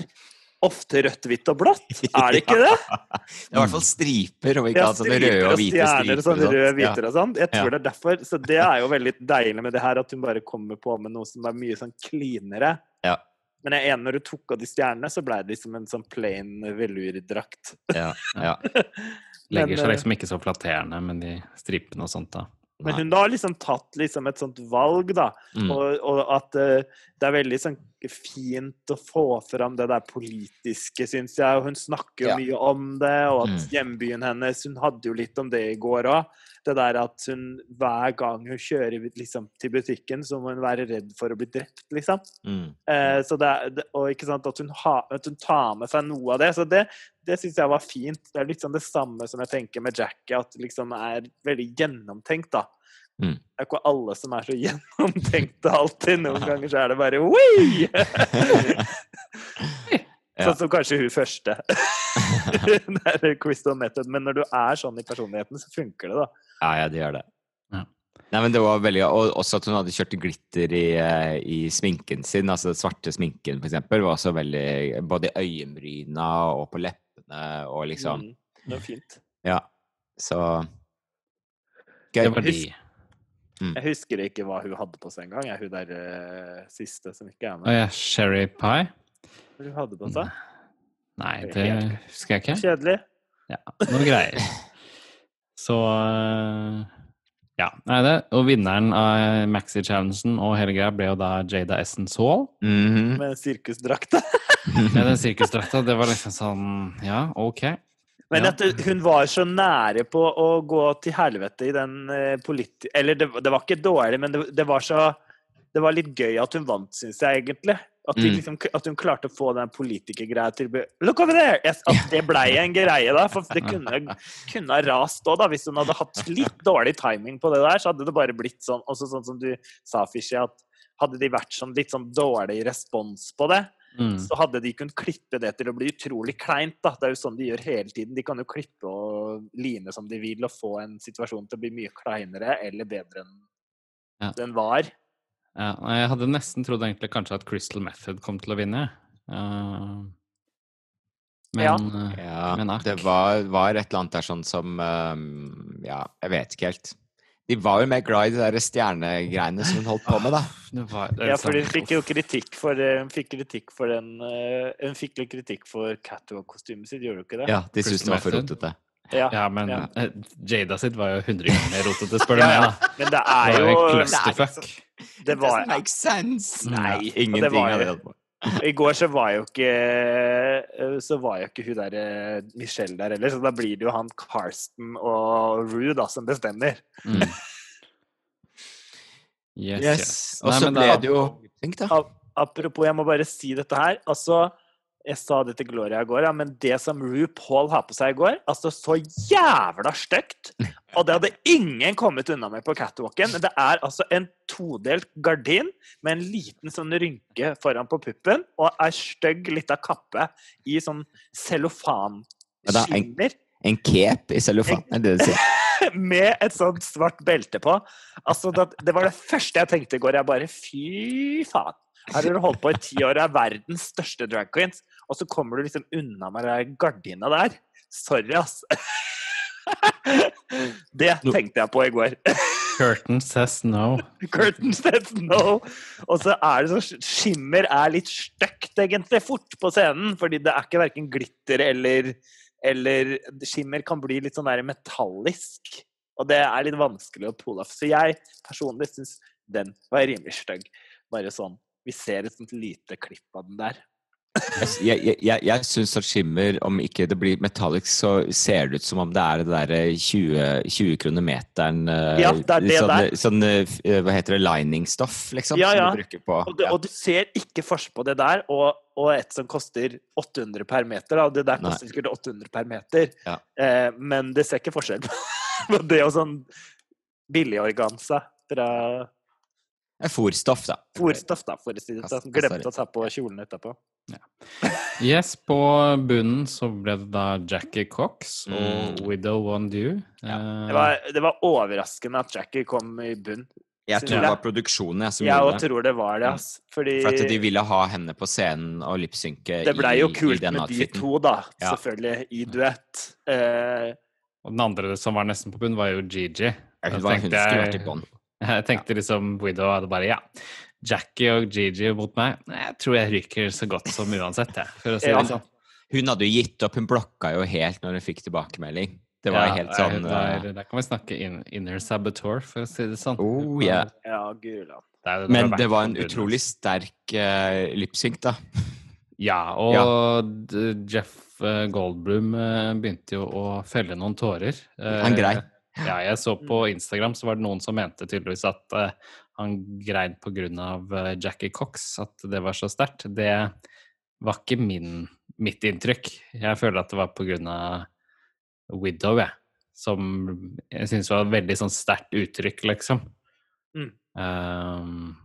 ofte rødt, hvitt og blått. Er det ikke det? Det er i hvert fall striper, og ikke ja, sånne røde og hvite striper. Sånn røde, hvite og sånn. Jeg tror ja. det er derfor. Så det er jo veldig deilig med det her, at hun bare kommer på med noe som er mye sånn cleanere. Ja. Men jeg er enig når du tok av de stjernene, så ble det liksom en sånn plain velurdrakt. Ja, ja. Legger seg eh, liksom ikke så flatterende med de strippene og sånt, da. Men hun har liksom tatt liksom et sånt valg, da. Mm. Og, og, at uh, det er veldig sånn fint å få fram det der politiske, syns jeg. Og hun snakker jo ja. mye om det, og at mm. hjembyen hennes Hun hadde jo litt om det i går òg. Det der at hun hver gang hun kjører liksom, til butikken, så må hun være redd for å bli drept, liksom. Mm. Eh, så det, og ikke sant, at hun, ha, at hun, tar med seg noe av det. Så det, det syns jeg var fint. Det er litt sånn det samme som jeg tenker med Jackie, at det liksom er veldig gjennomtenkt, da. Mm. Det er ikke alle som er så gjennomtenkte alltid. Noen ganger så er det bare Wii! Sånn som kanskje hun første. det er Crystal Method. Men når du er sånn i personligheten, så funker det, da. Ja, ja, det gjør det. Ja. Nei, men det var veldig, og Også at hun hadde kjørt glitter i, eh, i sminken sin. altså Svarte sminken, for eksempel, var også veldig Både i øyenbryna og på leppene og liksom mm, Det var fint. Ja. Så Gøy. Det var de. Mm. Jeg husker ikke hva hun hadde på seg engang. Hun der uh, siste som ikke er med? Å ja, Sherry Pie? Hva hun hadde på seg? Nei, det husker jeg ikke. Kjedelig. Ja, noe greier. Så uh, ja. Nei, det. Og vinneren av Maxi-challengen og hele greia ble jo da Jada Essence Hall. Mm -hmm. Med sirkusdrakta. Med den sirkusdrakta. Det var liksom sånn Ja, OK. Men at hun var så nære på å gå til helvete i den uh, politi... Eller det, det, var ikke dårlig, men det, det, var så Det var litt gøy at hun vant, syns jeg egentlig. At, mm. liksom, at, hun klarte å få den politikergreia til Look over there! At det blei en greie, da. For det kunne, kunne ha rast òg, da. Hvis hun hadde hatt litt dårlig timing på det der, så hadde det bare blitt sånn, også sånn som du sa, Fishy, at hadde de vært sånn litt sånn dårlig respons på det, Mm. Så hadde de kunnet klippe det til å bli utrolig kleint. Da. Det er jo sånn de gjør hele tiden. De kan jo klippe og line som de vil og få en situasjon til å bli mye kleinere eller bedre enn ja. den var. Ja, jeg hadde nesten trodd egentlig kanskje at Crystal Method kom til å vinne. Uh, men, ja. Uh, men det var, var, et eller annet der sånn som um, Ja, jeg vet ikke helt. De var jo mer glad i de der stjernegreiene som hun holdt på med, da. Var, ja, for hun fikk jo kritikk for, hun fikk kritikk for den Hun fikk litt kritikk for Catwalk-kostymet sitt, gjorde hun ikke det? Ja, de syntes det var for rotete. Ja, ja, men ja. Eh, Jada sitt var jo 100 ganger mer rotete, spør du meg. da. Men det er jo Clusterfuck. Det var It doesn't make sense. Nei, ingenting av det. I går så var jo ikke Så var jo ikke hun der eh, Michelle der heller, så da blir det jo han Karsten og Rue da som bestemmer. Mm. Yes, yes. Og så ble det jo Tenk, da. Apropos, jeg må bare si dette her. Altså, jeg sa det til Gloria i går, ja, men det som RuPaul har på seg i går, altså så jævla stygt! Og det hadde ingen kommet unna med på catwalken. Det er altså en todelt gardin med en liten sånn rynke foran på puppen og ei stygg lita kappe i sånn cellofanskinner. En, cape i cellofan, er det det du sier? med et sånt svart belte på. Altså, det, var det første jeg tenkte i går. Jeg bare Fy faen! Her har du holdt på i ti år og er verdens største drag queens, og så kommer du liksom unna med den gardina der. Sorry, ass. Det tenkte jeg på i går. Curtain says no. Curtain says no. Og så er det så Skimmer er litt stygt, egentlig, fort på scenen. Fordi det er ikke verken glitter eller, eller Skimmer kan bli litt sånn der metallisk. Og det er litt vanskelig å pole off. Så jeg personlig syns den var rimelig stygg. Bare sånn vi ser et sånt lite klipp av den der. Jeg jeg, jeg, jeg syns at skimmer, om ikke det blir metallic, så ser det ut som om det er det derre 20, 20 kroner meteren Ja, det er det sånn, der. Sånn, eh, hva heter det, liningstoff, liksom? Ja, ja. Og, det, og, du ser ikke forskjell på det der og, og, et som koster 800 per meter. Da. Det der koster sikkert 800 per meter, ja. eh, men det ser ikke forskjell på det og sånn billig organza fra Fòrstoff, da. Fòrstoff, da, for å si det sånn. Glemte å ta på kjolen etterpå. Ja. Yes, på bunnen så ble det da Jackie Cox og mm. Widow One Do. Ja. Det, var, det, var, overraskende at Jackie kom i bunn. Jeg tror det var produksjonen jeg, som jeg gjorde det. Jeg tror det var det. Ass. Fordi... For at de ville ha henne på scenen og lipsynke Det blei jo kult med de to, da. Ja. Selvfølgelig. I duett. Eh... Og den andre som var nesten på bunn, var jo Gigi. Hun, var, hun skulle vært i bånn. Jeg tenkte liksom Widow hadde bare ja. Jackie og Gigi mot meg. Jeg tror jeg ryker så godt som uansett, jeg. For å si det sånn. Hun hadde jo gitt opp. Hun blokka jo helt når hun fikk tilbakemelding. Det var ja, helt sånn der, der, kan vi snakke in, inner saboteur, for å si det sånn. Oh, yeah. Ja, Guland. Det det Men det var en utrolig sterk uh, lipsynk, da. Ja, og ja. Jeff eh, Goldblum begynte jo å felle noen tårer. Han grei. Ja, jeg så på Instagram så var det noen som mente tydeligvis at uh, han grein pga. Uh, Jackie Cox, at det var så sterkt. Det var ikke min, mitt inntrykk. Jeg føler at det var pga. Widow, jeg. Som jeg syns var et veldig sånn sterkt uttrykk, liksom. Mm. Um,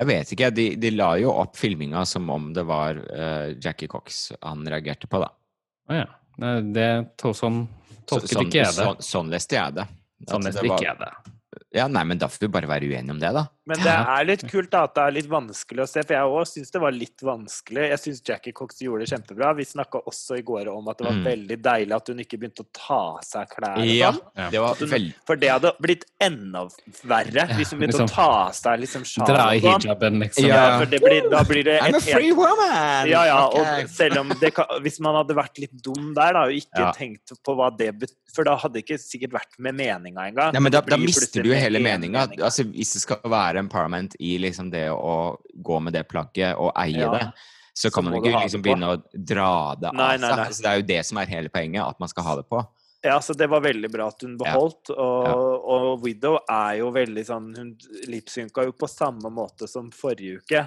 jeg vet ikke. De, de, la jo opp filminga som om det var uh, Jackie Cox han reagerte på, da. Å ja. Det, sånn tolket så, ikke jeg det. Sånn, sånn leste jeg det. Sånn leste ikke jeg det. Ja, nei, men da får vi bare være uenige om det, da. Men det er litt kult da, at det er litt vanskelig å se, for jeg òg syns det var litt vanskelig. Jeg syns Jackie Cox gjorde det kjempebra. Vi snakka også i går om at det var mm. veldig deilig at hun ikke begynte å ta av seg klærne. Ja, ja. Det var hun, For det hadde blitt enda verre hvis hun begynte liksom, å ta av seg liksom sjalen. Dra i sånn. hijaben, liksom. Ja, for det blir, da blir det I'm a free woman! Ja, ja, og selv om det kan, Hvis man hadde vært litt dum der da, og ikke ja. tenkt på hva det betyr For da hadde det ikke sikkert vært med meninga engang. Ja, men da, da mister du jo hele meninga altså, hvis det skal være empowerment i liksom det å gå med det plagget og eie ja. det, så kan så man ikke liksom begynne å dra det nei, av seg. Altså, det er jo det som er hele poenget, at man skal ha det på. Ja, så det var veldig bra at hun beholdt. Ja. Og, ja. og, Widow er jo veldig sånn Hun lipsynka jo på samme måte som forrige uke.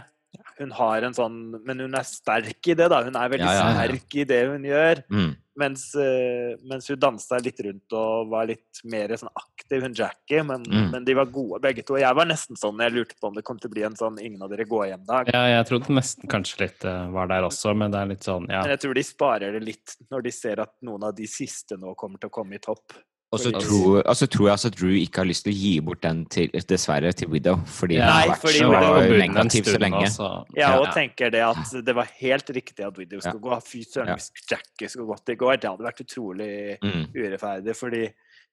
Hun har en sånn Men hun er sterk i det, da. Hun er veldig sterk i det hun gjør. Mm. Mens, uh, mens, hun dansa litt rundt og var litt mer sånn aktiv, hun Jackie. Men, mm. men, de var gode begge to. Jeg var nesten sånn jeg lurte på om det kom til å bli en sånn 'ingen av dere går hjem'-dag. Ja, jeg trodde nesten kanskje litt uh, var der også, men det er litt sånn, ja. Men jeg tror de sparer det litt når de ser at noen av de siste nå kommer til å komme i topp. Og så tror, altså, tror, jeg altså Drew ikke har lyst til å gi bort den til, dessverre til Widow, fordi ja, han har vært så negativ så lenge. Også. Ja, og ja. tenker det at det var helt riktig at Widow skulle gå. Fy søren, hvis Jackie skulle gått i går, det hadde vært utrolig mm. urettferdig. fordi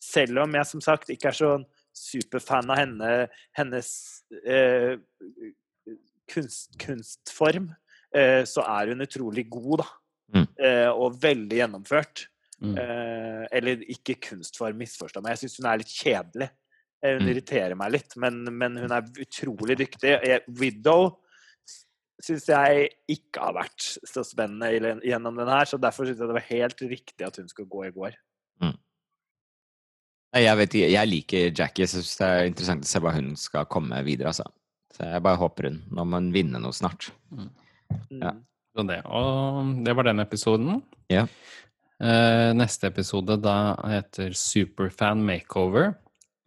selv om jeg som sagt ikke er sånn superfan av henne, hennes eh, kunst, kunstform, eh, så er hun utrolig god, da. Mm. Eh, og veldig gjennomført. Mm. Eh, eller ikke kunstform, misforstå meg. Jeg syns hun er litt kjedelig. Eh, hun mm. irriterer meg litt, men, men, hun er utrolig dyktig. Widow syns jeg ikke har vært så spennende gjennom den her, så derfor syns jeg det var helt riktig at hun skulle gå i går. Mm. Jeg, vet, ikke, jeg liker Jackie. Jeg syns det er interessant å se hva hun skal komme videre. Altså. Så jeg bare håper hun Nå må hun vinne noe snart. Mm. Ja. Det. Og det var den episoden. Ja. Uh, neste episode da heter Superfan Makeover.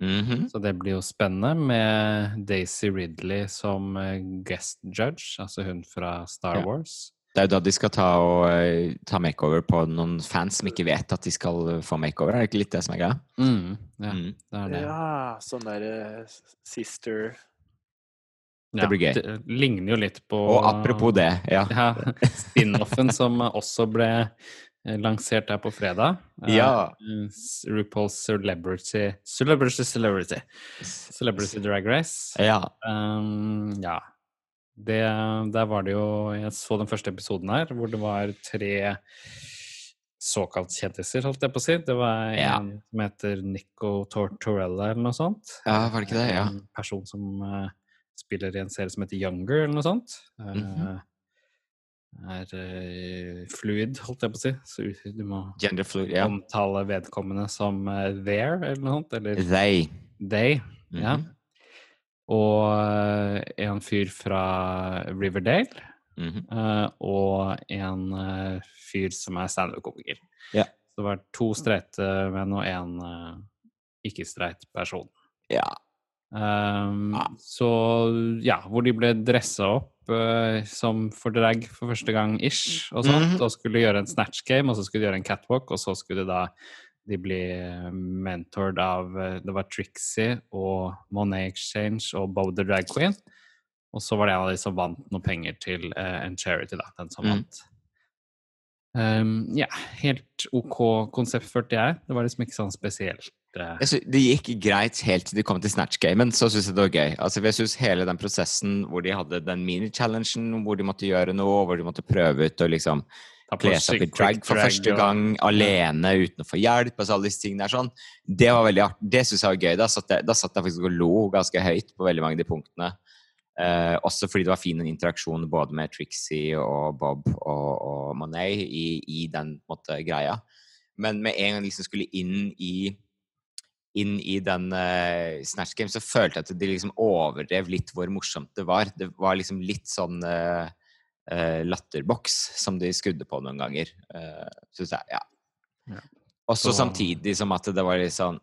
Mm -hmm. Så det blir jo spennende med Daisy Ridley som uh, guest judge, altså hun fra Star ja. Wars. Det er jo da de skal ta, og, uh, ta makeover på noen fans som ikke vet at de skal få makeover. Er det ikke litt det som er greia? Mm, ja, mm. det er det. Ja, sånn derre sister det blir gøy. Det ligner jo litt på Og apropos det, ja. ja Spin-offen som også ble Eh, lansert der på fredag. Ja. Uh, RuPaul's Celebrity Celebrity Celebrity. Celebrity Drag Race. Ja. Um, ja. Det, der var det jo Jeg så den første episoden her, hvor det var tre såkalt kjendiser, holdt jeg på å si. Det var en ja. som heter Nico Tortorella eller noe sånt. Ja, var det ikke det? Ja. En person som uh, spiller i en serie som heter Younger, eller noe sånt. Mm -hmm. Er uh, fluid, holdt jeg på å si. Så du må fluid, ja. omtale vedkommende som uh, there, eller noe sånt. Eller they. They, mm -hmm. ja. Og uh, en fyr fra Riverdale. Mm -hmm. og en fyr som er standup-komiker. Ja. Så det var to streite menn og en ikke-streit person. Ja. Um, ah. Så ja, hvor de ble dressa opp som for drag for første gang ish, og sånt, mm -hmm. og skulle gjøre en snatch game, og så skulle de gjøre en catwalk, og så skulle da de bli mentored av uh, Det var Trixie og Monet Exchange og Bow the Drag Queen. Og så var det en av de som vant noe penger til uh, en charity, da, den som mm. vant. Um, ja, helt OK konsept, følte jeg. Det var liksom ikke sånn spesielt Synes, det gikk greit helt til de kom til Snatch-gamen, så syns jeg det var gøy. Altså, jeg synes Hele den prosessen hvor de hadde den mini-challengen, hvor de måtte gjøre noe, hvor de måtte prøve ut og liksom kle seg opp i drag for første gang og... alene uten å få hjelp. Altså alle disse tingene der sånn. Det var veldig artig. Det syns jeg var gøy. Da satt jeg, da satt jeg faktisk og lo ganske høyt på veldig mange av de punktene. Eh, også fordi det var fin interaksjon både med Trixie og Bob og, og Monet i, i den måte, greia. Men med en gang de liksom skulle inn i inn i den uh, Snatch Game, så følte jeg at de liksom overdrev litt hvor morsomt det var. Det var liksom litt sånn uh, uh, latterboks som de skrudde på noen ganger, uh, syns jeg. Ja. ja. Også så... samtidig som at det var litt sånn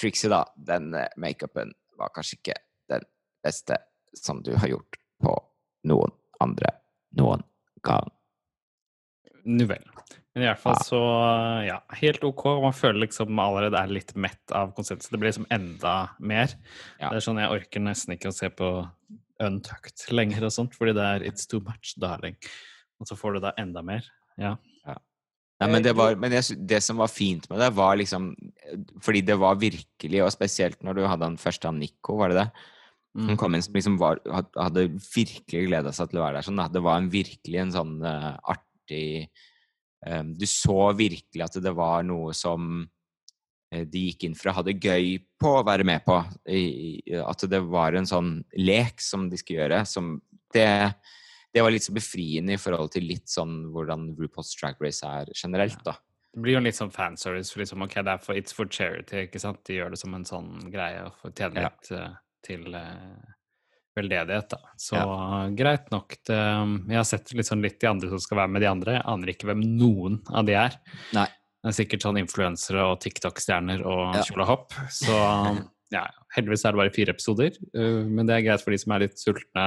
Trixie, da, den makeupen var kanskje ikke den beste som du har gjort på noen andre noen gang. Nu vel. Men i hvert fall så ja, helt ok. Man føler liksom allerede er litt mett av konseptet. Det blir liksom enda mer. Ja. Det er sånn jeg orker nesten ikke å se på Untucked lenger og sånt, fordi det er It's too much, darling. Og så får du da enda mer. Ja. ja. Nei, men det, var, men jeg, det, som var fint med det, var liksom Fordi det var virkelig, og spesielt når du hadde den første av Nico, var det det? Hun mm. kom inn som liksom var, hadde virkelig gleda seg til å være der. Sånn, det var en, virkelig en sånn uh, artig Du så virkelig at det var noe som uh, de gikk inn for å ha det gøy på å være med på. At det var en sånn lek som de skulle gjøre. Som det, det var litt så befriende i forhold til litt sånn hvordan RuPaul's Drag Race er generelt, da. Det blir jo litt sånn fanservice. For liksom, ok, det er for, It's for charity, ikke sant? De gjør det som en sånn greie å få tjene litt ja. til eh, veldedighet, da. Så ja. greit nok. Det, jeg har sett litt, sånn litt de andre som skal være med de andre. Jeg aner ikke hvem noen av de er. Nei. Det er sikkert sånn influensere og TikTok-stjerner og ja. og hopp. Så ja, heldigvis er det bare fire episoder. Uh, men det er greit for de som er litt sultne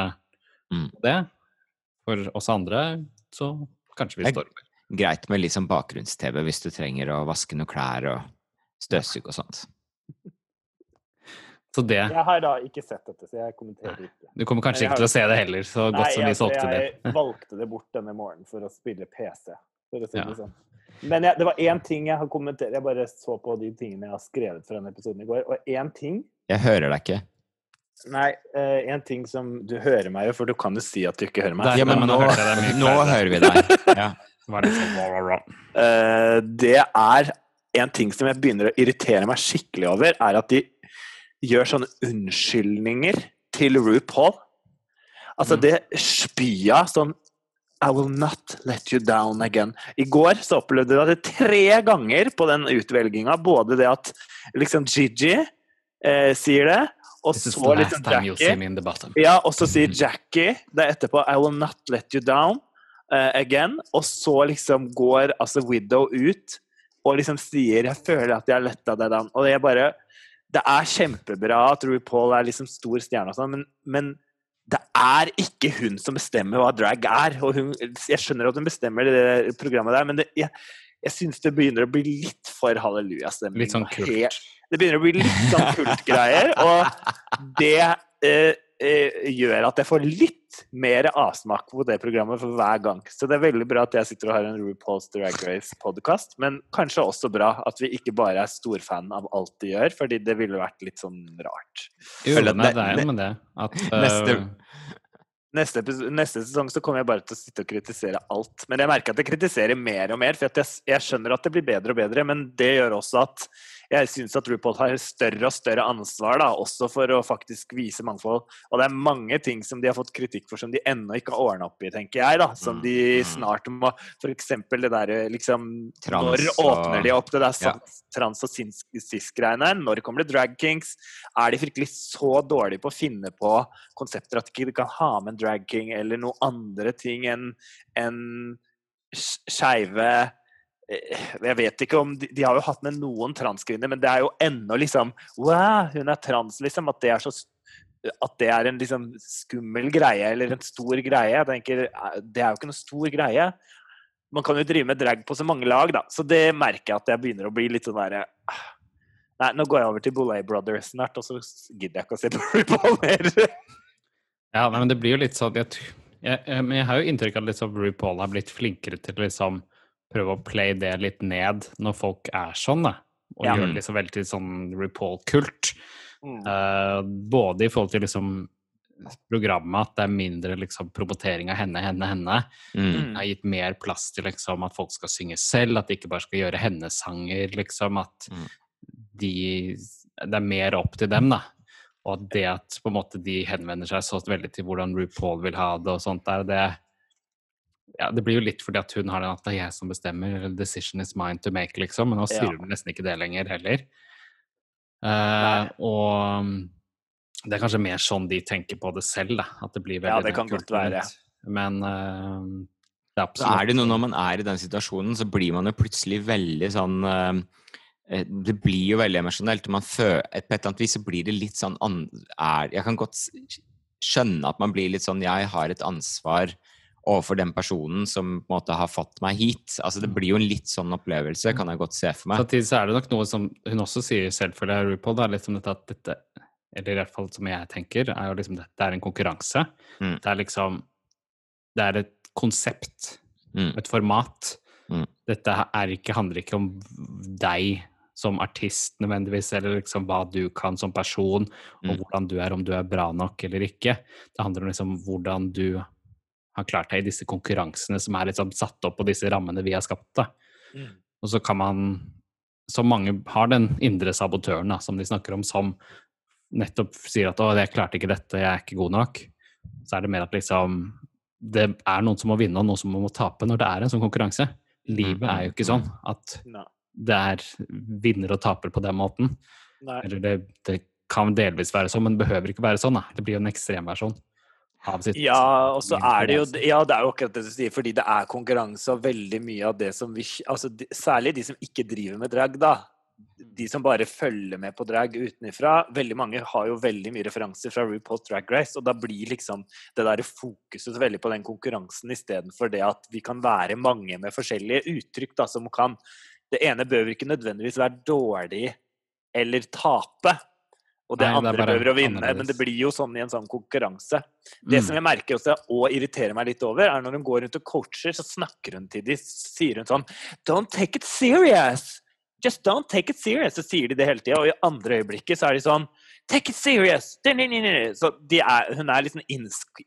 mm. på det. For oss andre så kanskje vi står over. Greit med litt sånn bakgrunns-TV hvis du trenger å vaske noen klær og støvsuge og sånt. Så det Jeg har da ikke sett dette, så jeg kommenterer ikke. Du kommer kanskje ikke til å se det heller, så godt som vi solgte det. Jeg valgte det bort denne morgenen for å spille PC. For å si ja. det sånn. Men jeg, det var én ting jeg har kommentert. Jeg bare så på de tingene jeg har skrevet fra denne episoden i går, og én ting Jeg hører deg ikke. Nei, én uh, ting som Du hører meg jo, for du kan jo si at du ikke hører meg. Ja, men, men nå, nå, nå hører vi deg. Ja. uh, det er en ting som jeg begynner å irritere meg skikkelig over, er at de gjør sånne unnskyldninger til RuPaul. Altså, mm. det spya sånn I will not let you down again. I går så opplevde du det tre ganger på den utvelginga. Både det at liksom Gigi eh, sier det, og så liksom Jackie Ja, og så sier Jackie det etterpå I will not let you down eh, again. Og så liksom går altså Widow ut og liksom sier Jeg føler at jeg har letta deg down. Og jeg bare det er kjempebra at RuPaul er liksom stor stjerne, og sånn, men, men, det er ikke hun som bestemmer hva drag er. og hun, Jeg skjønner at hun bestemmer det programmet der, men det, jeg, jeg syns det begynner å bli litt for hallelujastemning. Litt sånn kult. Det begynner å bli litt sånn kultgreier, og det eh, gjør at jeg får litt mer avsmak på det programmet for hver gang. Så det er veldig bra at jeg sitter og har en RuPaul's Drag Race-podkast, men kanskje også bra at vi ikke bare er storfan av alt de gjør, fordi det ville vært litt sånn rart. Jo, nei, det er jo med det at uh... neste, neste, neste, sesong så kommer jeg bare til å sitte og kritisere alt. Men jeg merker at jeg kritiserer mer og mer, for jeg, jeg skjønner at det blir bedre og bedre, men det gjør også at jeg syns at RuPaul har større og større ansvar da, også for å faktisk vise mangfold. Og det er mange ting som de har fått kritikk for som de ennå ikke har ordna opp i, tenker jeg. da, Som de mm, mm. snart må F.eks. det derre liksom trans, Når åpner de opp det der ja. trans- og cis-greiene? Når kommer det drag kings? Er de virkelig så dårlige på å finne på konsepter at de ikke kan ha med en drag king eller noen andre ting enn en skeive Eh, jeg vet ikke om de, de, har jo hatt med noen transkvinner, men det er jo ennå liksom Wow, hun er trans, liksom. At det er, så, at det er en liksom skummel greie, eller en stor greie. Jeg tenker, eh, Det er jo ikke noe stor greie. Man kan jo drive med drag på så mange lag, da. Så det merker jeg at jeg begynner å bli litt sånn derre ah, Nei, nå går jeg over til Boulet Brothers snart, og så gidder jeg ikke å se på RuPaul mer. ja, men det blir jo litt sånn jeg, jeg, jeg, jeg har jo inntrykk av at liksom RuPaul har blitt flinkere til liksom prøve å play det litt ned når folk er sånn, da. Og ja. gjøre det liksom veldig sånn RuPaul-kult. Mm. Uh, både i forhold til liksom programmet, at det er mindre liksom promotering av henne, henne, henne. Mm. Har gitt mer plass til liksom at folk skal synge selv, at de ikke bare skal gjøre hennes sanger, liksom. At mm. de Det er mer opp til dem, da. Og det at på en måte de henvender seg så veldig til hvordan RuPaul vil ha det og sånt der, det ja, Det blir jo litt fordi at hun har den at det er jeg som bestemmer, 'decision is mine to make', liksom. Men nå sier ja. hun nesten ikke det lenger heller. Uh, og det er kanskje mer sånn de tenker på det selv, da. At det blir veldig Ja, det kan godt være. Men uh, det er absolutt Så er det noe når man er i den situasjonen, så blir man jo plutselig veldig sånn uh, Det blir jo veldig emosjonelt. Man føler, på et eller annet vis så blir det litt sånn er, Jeg kan godt skjønne at man blir litt sånn Jeg har et ansvar overfor den personen som på en måte har fått meg hit. Altså Det mm. blir jo en litt sånn opplevelse, kan jeg godt se for meg. Samtidig så er det nok noe som hun også sier selv for det, RuPaul, da, litt om dette at dette eller i hvert fall som jeg tenker, er jo liksom dette er en konkurranse. Mm. Det er liksom Det er et konsept, mm. et format. Mm. Dette ikke, handler ikke om deg som artist nødvendigvis, eller liksom hva du kan som person, og mm. hvordan du er, om du er bra nok eller ikke. Det handler om liksom hvordan du har klart deg i disse konkurransene som er liksom satt opp på disse rammene vi har skapt. Mm. Og så kan man Så mange har den indre sabotøren da, som de snakker om, som nettopp sier at 'å, jeg klarte ikke dette, jeg er ikke god nok', så er det mer at liksom Det er noen som må vinne, og noen som må tape når det er en sånn konkurranse. Livet er jo ikke sånn at det er vinner og taper på den måten. Nei. Eller det, det, kan delvis være sånn, men det behøver ikke være sånn. Da. Det blir jo en ekstremversjon. Ja, og så er det jo Ja, det er jo akkurat det du sier, fordi det er konkurranse og veldig mye av det som vi altså, Særlig de som ikke driver med drag, da. De som bare følger med på drag utenfra, veldig mange har jo veldig mye referanser fra RuPaul's Drag Race, og da blir liksom det der fokuset veldig på den konkurransen istedenfor det at vi kan være mange med forskjellige uttrykk da, som kan. Det ene bør ikke nødvendigvis være dårlig eller tape. Og det Nei, andre det behøver å vinne, annerledes. men det blir jo sånn i en sånn konkurranse. Det mm. som jeg merker også, og irriterer meg litt over, er når hun går rundt og coacher, så snakker hun til dem, sier hun sånn Don't take it serious! Just don't take it serious! Så sier de det hele tida. Og i andre øyeblikket så er de sånn Take it serious! Så de er, hun er liksom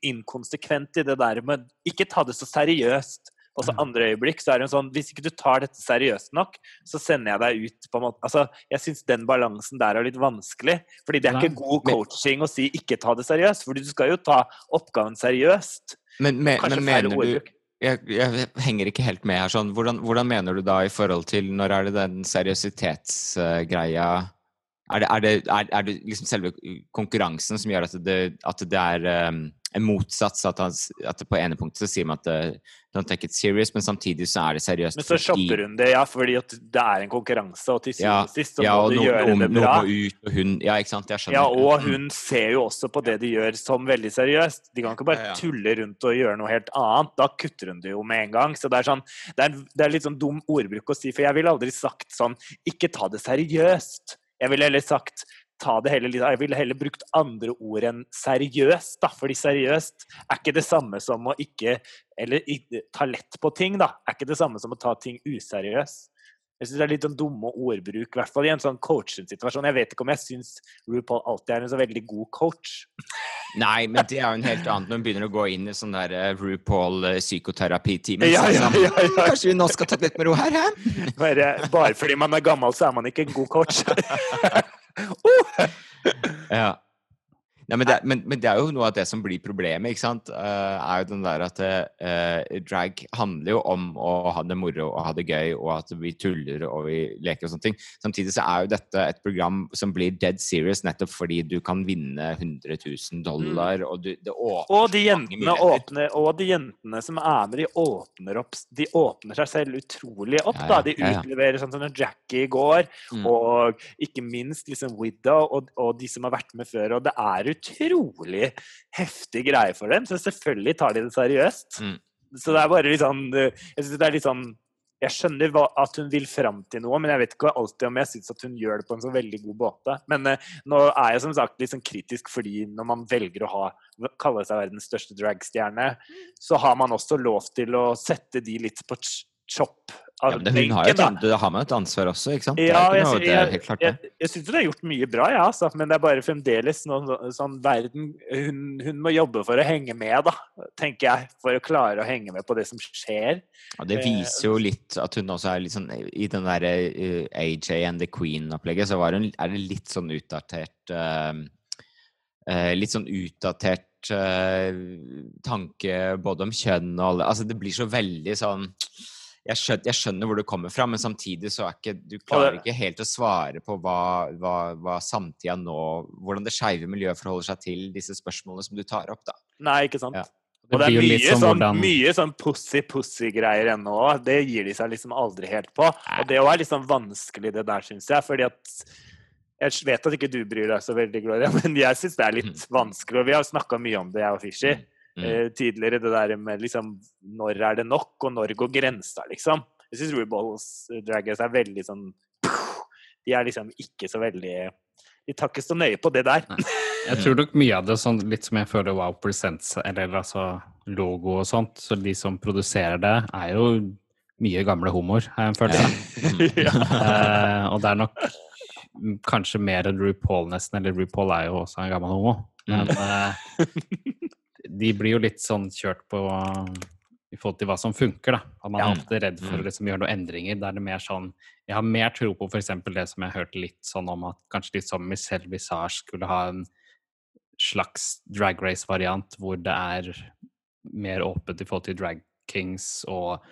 inkonsekvent i det der med ikke ta det så seriøst. Og så mm. andre øyeblikk så er hun sånn Hvis ikke du tar dette seriøst nok, så sender jeg deg ut på en måte Altså, jeg syns den balansen der er litt vanskelig. Fordi det er ikke god coaching å si 'ikke ta det seriøst', fordi du skal jo ta oppgaven seriøst. Men, men, men mener du jeg, jeg, henger ikke helt med her. sånn. Hvordan, hvordan, mener du da i forhold til Når er det den seriøsitetsgreia er, er, er, er det, liksom selve konkurransen som gjør at det, at det er um, en motsats. At, han, at på ene punktet så sier man at uh, don't take it serious, men samtidig så er det seriøst. Men så shopper hun det, ja, fordi det er en konkurranse, og til syvende ja, og sist så ja, må du gjøre det bra. Ut, og hun, ja, ikke sant, jeg skjønner. Ja, og hun ser jo også på det de gjør som veldig seriøst. De kan ikke bare tulle rundt og gjøre noe helt annet. Da kutter hun det jo med en gang. Så det er, sånn, det er, det er litt sånn dum ordbruk å si, for jeg ville aldri sagt sånn ikke ta det seriøst. Jeg ville heller sagt ta det heller litt Jeg ville heller brukt andre ord enn seriøst, da. Fordi seriøst er ikke det samme som å ikke Eller ta lett på ting, da. Er ikke det samme som å ta ting useriøst. Jeg syns det er litt sånn dumme ordbruk, i hvert fall i en sånn coaching-situasjon. Jeg vet ikke om jeg syns RuPaul alltid er en så veldig god coach. Nei, men det er jo en helt annen når hun begynner å gå inn i sånn der uh, RuPaul uh, psykoterapi-team. Ja, ja, ja, ja, Kanskje vi nå skal ta litt med ro her, hæ? Bare, bare fordi man er gammel, så er man ikke en god coach. oh! Ja. Nei, men, det, men, men, det, er jo noe av det som blir problemet, ikke sant. Uh, er jo den der at uh, drag handler jo om å ha det moro og ha det gøy, og at vi tuller og vi leker og sånne ting. Samtidig så er jo dette et program som blir dead serious nettopp fordi du kan vinne 100 000 dollar, mm. og du, det åpner og de, jentene åpner, og de jentene som er med, de åpner opp De åpner seg selv utrolig opp, ja, ja, da. De utleverer sånn som Jackie i går, mm. og ikke minst liksom Widow og, og de som har vært med før. og det er jo utrolig heftig greie for dem, så selvfølgelig tar de det seriøst. Mm. Så det er bare litt sånn Jeg synes det er litt sånn jeg skjønner hva, at hun vil fram til noe, men jeg vet ikke alltid om jeg syns hun gjør det på en så veldig god måte. Men eh, nå er jeg som sagt litt sånn kritisk fordi når man velger å ha, kalle seg verdens største dragstjerne, så har man også lov til å sette de litt på chop ja, men hun har, et, da har med et ansvar også, ikke sant? Ja, ikke noe, jeg, jeg, klart, jeg, jeg syns hun har gjort mye bra, ja, altså, men det er bare fremdeles noe sånn verden hun, hun, må jobbe for å henge med, da, tenker jeg. For å klare å henge med på det som skjer. Ja, Det viser jo litt at hun også er litt sånn I den derre uh, AJ and the Queen-opplegget, så hun, er det litt sånn utdatert uh, uh, litt sånn utdatert eh, tanke både om kjønn og alle Altså, det blir så veldig sånn jeg skjønner, jeg skjønner, hvor du kommer fra, men samtidig så er ikke Du klarer ikke helt å svare på hva, hva, hva samtida nå Hvordan det skeive miljøet forholder seg til disse spørsmålene som du tar opp, da. Nei, ikke sant. Ja. Det og det er mye sånn, hvordan... mye sånn pussy-pussy-greier ennå òg. Det gir de seg liksom aldri helt på. Og det òg er liksom vanskelig, det der, syns jeg. Fordi at Jeg vet at ikke du bryr deg så veldig, Gloria, men jeg syns det er litt mm. vanskelig. Og vi har snakka mye om det, jeg og Fishy, mm. eh, tidligere. Det der med liksom Når er det nok, og når går grensa, liksom? Jeg syns RuPaul's Dragons er veldig sånn De er liksom ikke så veldig De tar ikke så nøye på det der. Jeg tror nok mye av det sånn litt som jeg føler Wow Presents, eller altså logo og sånt, så de som produserer det, er jo mye gamle homoer, har jeg en følelse ja. eh, og det er nok kanskje mer enn RuPaul, nesten. Eller RuPaul er jo også en gammel homo. Men mm. eh, de blir jo litt sånn kjørt på i forhold til hva som funker. da. At man er alltid redd for å mm. liksom gjøre noen endringer. Da er det mer sånn Jeg har mer tro på f.eks. det som jeg har hørt litt sånn om at kanskje litt som Michelle Visage skulle ha en slags drag race-variant hvor det er mer åpent i forhold til drag kings og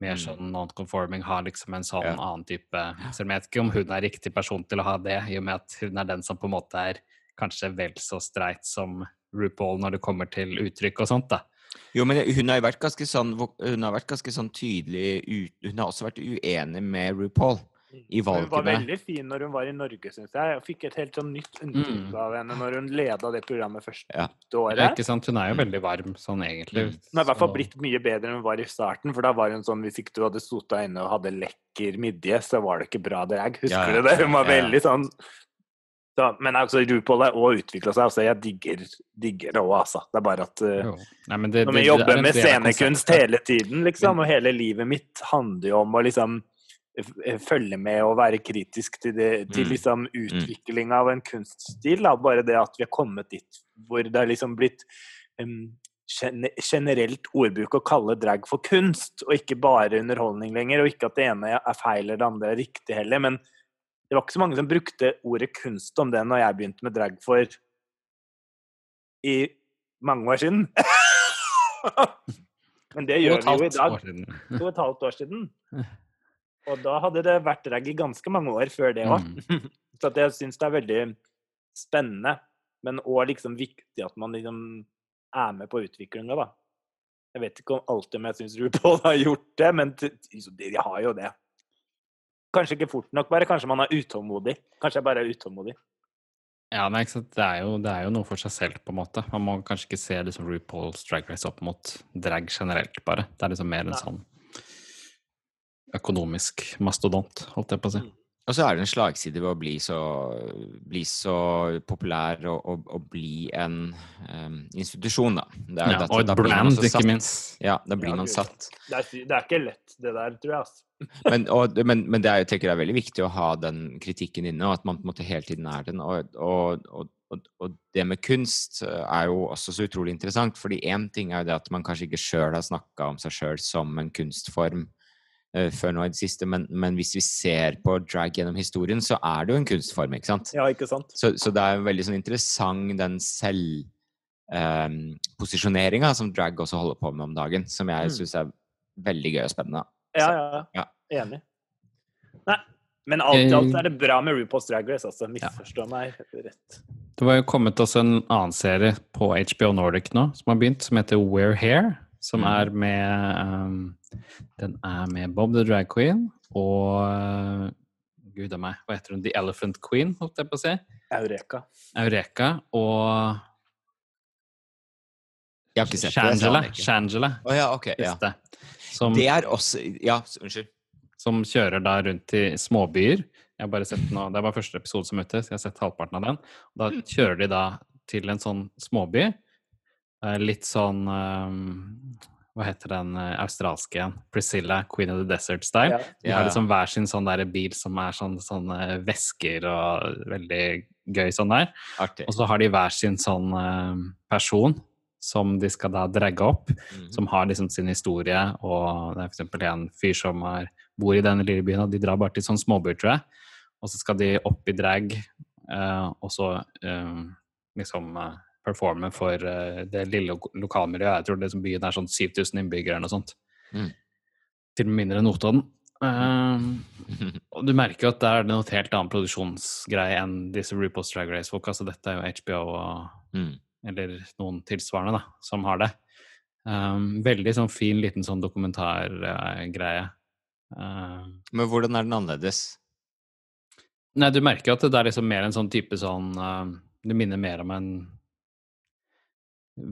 mer mm. sånn non-conforming, har liksom en sånn ja. annen type Selv om jeg vet ikke om hun er riktig person til å ha det, i og med at hun er den som på en måte er kanskje vel så streit som RuPaul når det kommer til uttrykk og sånt, da. Jo, men hun har vært ganske sånn, hun har vært ganske sånn tydelig Hun har også vært uenig med RuPaul i valgene. Hun var veldig fin når hun var i Norge, syns jeg. Jeg fikk et helt sånn nytt inntrykk mm. av henne når hun leda det programmet første ja. året. Ja, ikke sant? Hun er jo veldig varm sånn egentlig. Mm. Hun har i hvert fall blitt mye bedre enn hun var i starten, for da var hun sånn hvis ikke du hadde sota inne og hadde lekker midje, så var det ikke bra drag. Husker ja, du det? Hun var veldig sånn så, men altså, RuPaul har òg utvikla seg. Altså, jeg digger, digger det òg, altså. Det er bare at uh, Nei, det, Når vi jobber med scenekunst hele tiden, liksom, og hele livet mitt handler jo om å liksom Eh, følge med og være kritisk til, det, til mm. liksom utviklinga utvikling av en kunststil. Da. Bare det at vi har kommet dit hvor det er liksom blitt um, generelt ordbruk å kalle drag for kunst, og ikke bare underholdning lenger. Og ikke at det ene er feil eller det andre er riktig heller. Men det var ikke så mange som brukte ordet kunst om det når jeg begynte med drag for i mange år siden. Men det gjør vi jo i dag. To og et halvt år siden. Og da hadde det vært drag i ganske mange år før det òg. Mm. Så jeg syns det er veldig spennende, men òg liksom viktig at man liksom er med på utviklinga, da. Jeg vet ikke om alltid om jeg syns RuPaul har gjort det, men de har jo det. Kanskje ikke fort nok, bare. Kanskje man er utålmodig. Kanskje jeg bare er utålmodig. Ja, nei, det, er jo, det, er jo, noe for seg selv, på en måte. Man må kanskje ikke se liksom RuPaul's Drag Race opp mot drag generelt, bare. Det er liksom mer en sånn økonomisk mastodont, holdt jeg på å si. Mm. Og så er det en slagside ved å bli så, bli så populær og, og, og, bli en um, institusjon, da. ja, dette, og et brand, ikke minst. Ja, da blir ja, man satt. Det er, det er, ikke lett, det der, tror jeg. Altså. men, og, men, men, det er, jeg tenker det er veldig viktig å ha den kritikken inne, og at man på en måte hele tiden er den. Og, og det med kunst eh, er jo også så utrolig interessant, fordi én ting er jo det at man kanskje ikke sjøl har snakka om seg sjøl som en kunstform før nå i det siste, men, men, hvis vi ser på drag gjennom historien, så er det jo en kunstform, ikke sant? Ja, ikke sant? Så, så det er jo veldig sånn interessant den selvposisjoneringa ehm, um, som drag også holder på med om dagen, som jeg mm. syns er veldig gøy og spennende. Ja, ja, ja. Enig. Nei, men alt i alt er det bra med RuPaul's Drag Race, altså. Misforstå meg rett. Det var jo kommet også en annen serie på HBO Nordic nå, som har begynt, som heter We're Here. Som mm. er med um, den er med Bob the Drag Queen og uh, Gud a meg, hva heter hun? The Elephant Queen, holdt jeg på å si. Eureka. Eureka og Jeg har ikke sett Shangela. det. Shangela. Oh, ja, okay, Ja. Det. Som, det er også Ja, unnskyld. Som kjører da rundt i småbyer. Jeg har bare sett nå, Det var første episode som ute, så jeg har sett halvparten av den. Da kjører de da til en sånn småby. Eh, litt sånn um, hva heter den uh, australske igjen? Priscilla, Queen of the Desert Style. Ja. De har liksom hver sin sånn der bil som er sånn, sånne vesker og veldig gøy sånn der. Artig. Og så har de hver sin sånn uh, person som de skal da dregge opp, mm. som har liksom sin historie. Og det er f.eks. en fyr som er, bor i denne lille byen, og de drar bare til sånn småbyer, tror jeg. Og så skal de opp i drag, uh, og så liksom uh, performe for uh, det lille lokalmiljøet. Jeg tror det som byen er sånn 7000 innbyggere eller noe sånt. Mm. Til og med mindre enn Notodden. Uh, og du merker jo at der er det noe helt annen produksjonsgreie enn disse RuPaul's Drag Race-folk. Altså dette er jo HBO og mm. Eller noen tilsvarende, da, som har det. Um, veldig sånn fin, liten sånn dokumentargreie. Uh, Men hvordan er den annerledes? Nei, du merker at det er liksom mer en sånn type sånn uh, Det minner mer om en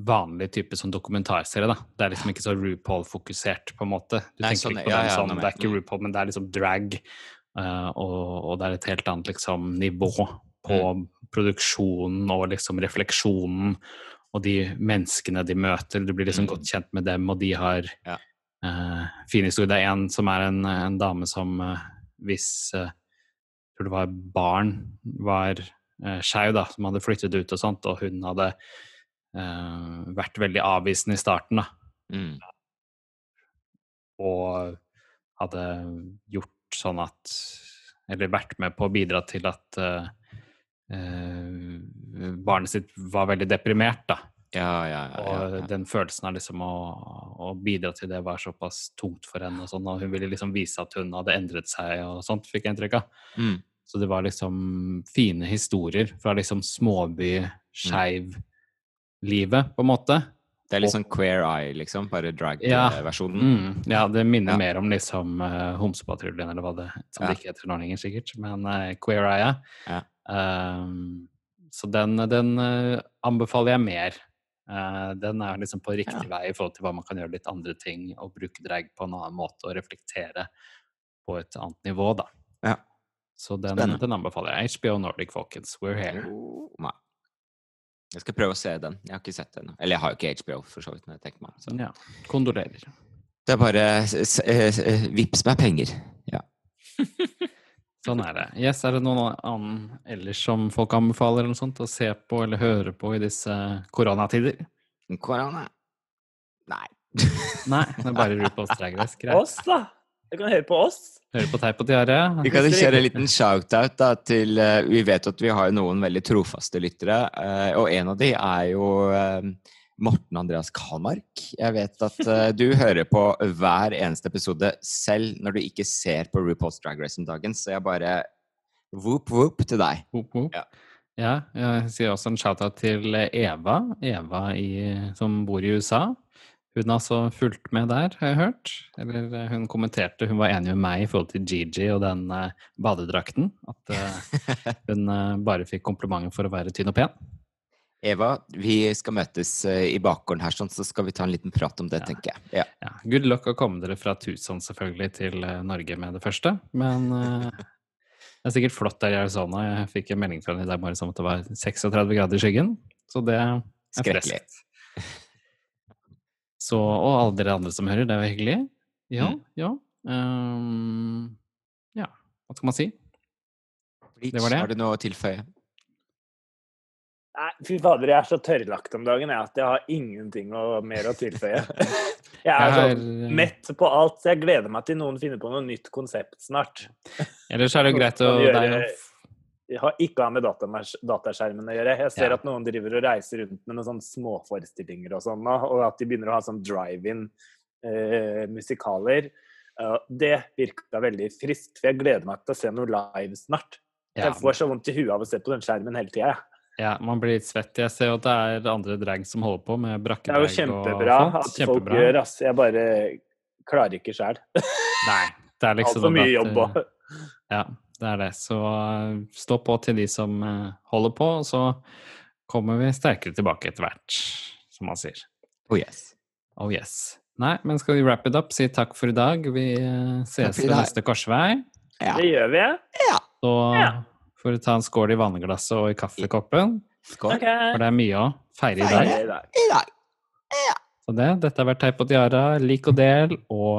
vanlig type sånn dokumentarserie, da. Det er liksom ikke så RuPaul-fokusert, på en måte. Du Nei, tenker sånn, ikke på ja, den sånn, ja, det er ikke RuPaul, men det er liksom drag, uh, og, og, det er et helt annet liksom nivå på mm. produksjonen og liksom refleksjonen og de menneskene de møter. Du blir liksom mm. godt kjent med dem, og de har ja. uh, fine historier. Det er en som er en, en dame som uh, hvis uh, Jeg tror det var barn var uh, skeiv, da, som hadde flyttet ut og sånt, og hun hadde vært veldig avvisende i starten, da. Mm. Og hadde gjort sånn at Eller vært med på å bidra til at uh, uh, barnet sitt var veldig deprimert, da. Ja, ja, ja, og den følelsen av liksom å, å, bidra til det var såpass tungt for henne. Og, sånn, og hun ville liksom vise at hun hadde endret seg og sånt, fikk jeg inntrykk av. Mm. Så det var liksom fine historier fra liksom småby, mm. Livet, på en måte. Det er litt sånn Queer Eye, liksom, bare drag-versjonen? Ja, mm, ja, det minner ja. mer om liksom uh, Homsepatruljen, eller hva det som ja. det ikke heter nå lenger, sikkert. Men uh, Queer Eye, ja. Um, så den, den uh, anbefaler jeg mer. Uh, den er liksom på riktig vei i forhold til hva man kan gjøre litt andre ting, og bruke drag på en annen måte og reflektere på et annet nivå, da. Ja. Så den, den, anbefaler jeg. HBO Nordic, folkens. We're here. Oh, jeg skal prøve å se den. Jeg har ikke sett den. Eller jeg har jo ikke HBO, for så vidt. når jeg tenker meg så. Ja. Kondolerer. Det er bare vips meg penger. Ja. sånn er det. Yes, er det noen annen ellers som folk anbefaler eller noe sånt, å se på eller høre på i disse koronatider? Korona? Nei. Nei, det er bare RuPaul's Drag Race. Greit. Oss, da? Du kan høre på oss. Høre på Teip og Tiare. Vi kan kjøre en liten shout-out til uh, Vi vet at vi har noen veldig trofaste lyttere, uh, og en av de er jo uh, Morten Andreas Kalmark. Jeg vet at du hører på hver eneste episode selv når du ikke ser på RuPaul's Drag Race om dagen, så jeg bare Whoop, whoop til deg. Whoop, whoop. Ja. ja. jeg sier også en shout-out til Eva, Eva i, som bor i USA. Hun har altså fulgt med der, har jeg hørt. Eller eh, hun kommenterte, hun var enig med meg i forhold til Gigi og den uh, badedrakten. At uh, hun bare fikk komplimenter for å være tynn og pen. Eva, vi skal møtes i bakgården her, sånn, så skal vi ta en liten prat om det, ja. tenker jeg. Ja. ja. Good luck å komme dere fra Tucson selvfølgelig til Norge med det første. Men det er sikkert flott der i Arizona. Jeg fikk en melding fra henne i dag morges om at det var 36 grader i skyggen. Så det er Skrekkelig. Så, og alle dere andre som hører, det er jo hyggelig. Ja, mm. ja. Um, ja, hva skal man si? Bleach, det var det. Har du noe å tilføye? Nei, fy fader, jeg er så tørrlagt om dagen jeg, at jeg har ingenting å, mer å tilføye. jeg er så eh, mett på alt, så jeg gleder meg til noen finner på noe nytt konsept snart. Ellers er det jo greit å gjøre, har ikke har med dataskjermen å gjøre. Jeg ser ja. at noen driver og reiser rundt med noen sånne småforestillinger og sånn, og at de begynner å ha sånn drive-in-musikaler. Eh, uh, det virka veldig friskt, for jeg gleder meg til å se noe live snart. Ja. Jeg får så vondt i huet av å se på den skjermen hele tida. Ja, man blir litt svett. Jeg ser jo at det er andre drag som holder på med brakkedrag og Det er jo kjempebra at kjempebra. folk gjør, ass. Jeg bare klarer ikke sjæl. Nei. Det er liksom Altfor mye jobb òg. Ja det er det. Så eh, stå på til de som eh, holder på, og så kommer vi sterkere tilbake etter hvert, som man sier. Oh yes. Oh yes. Nei, men skal vi wrap it up? Si takk for i dag. Vi eh, ses ved neste korsvei. Ja. Det gjør vi. Ja. Så ja. får vi ta en skål i vannglasset og i kaffekoppen. Skål. Okay. For det er mye å feire i dag. I dag. I dag. Ja. Så det, dette har vært Teip og Tiara. Lik og del, og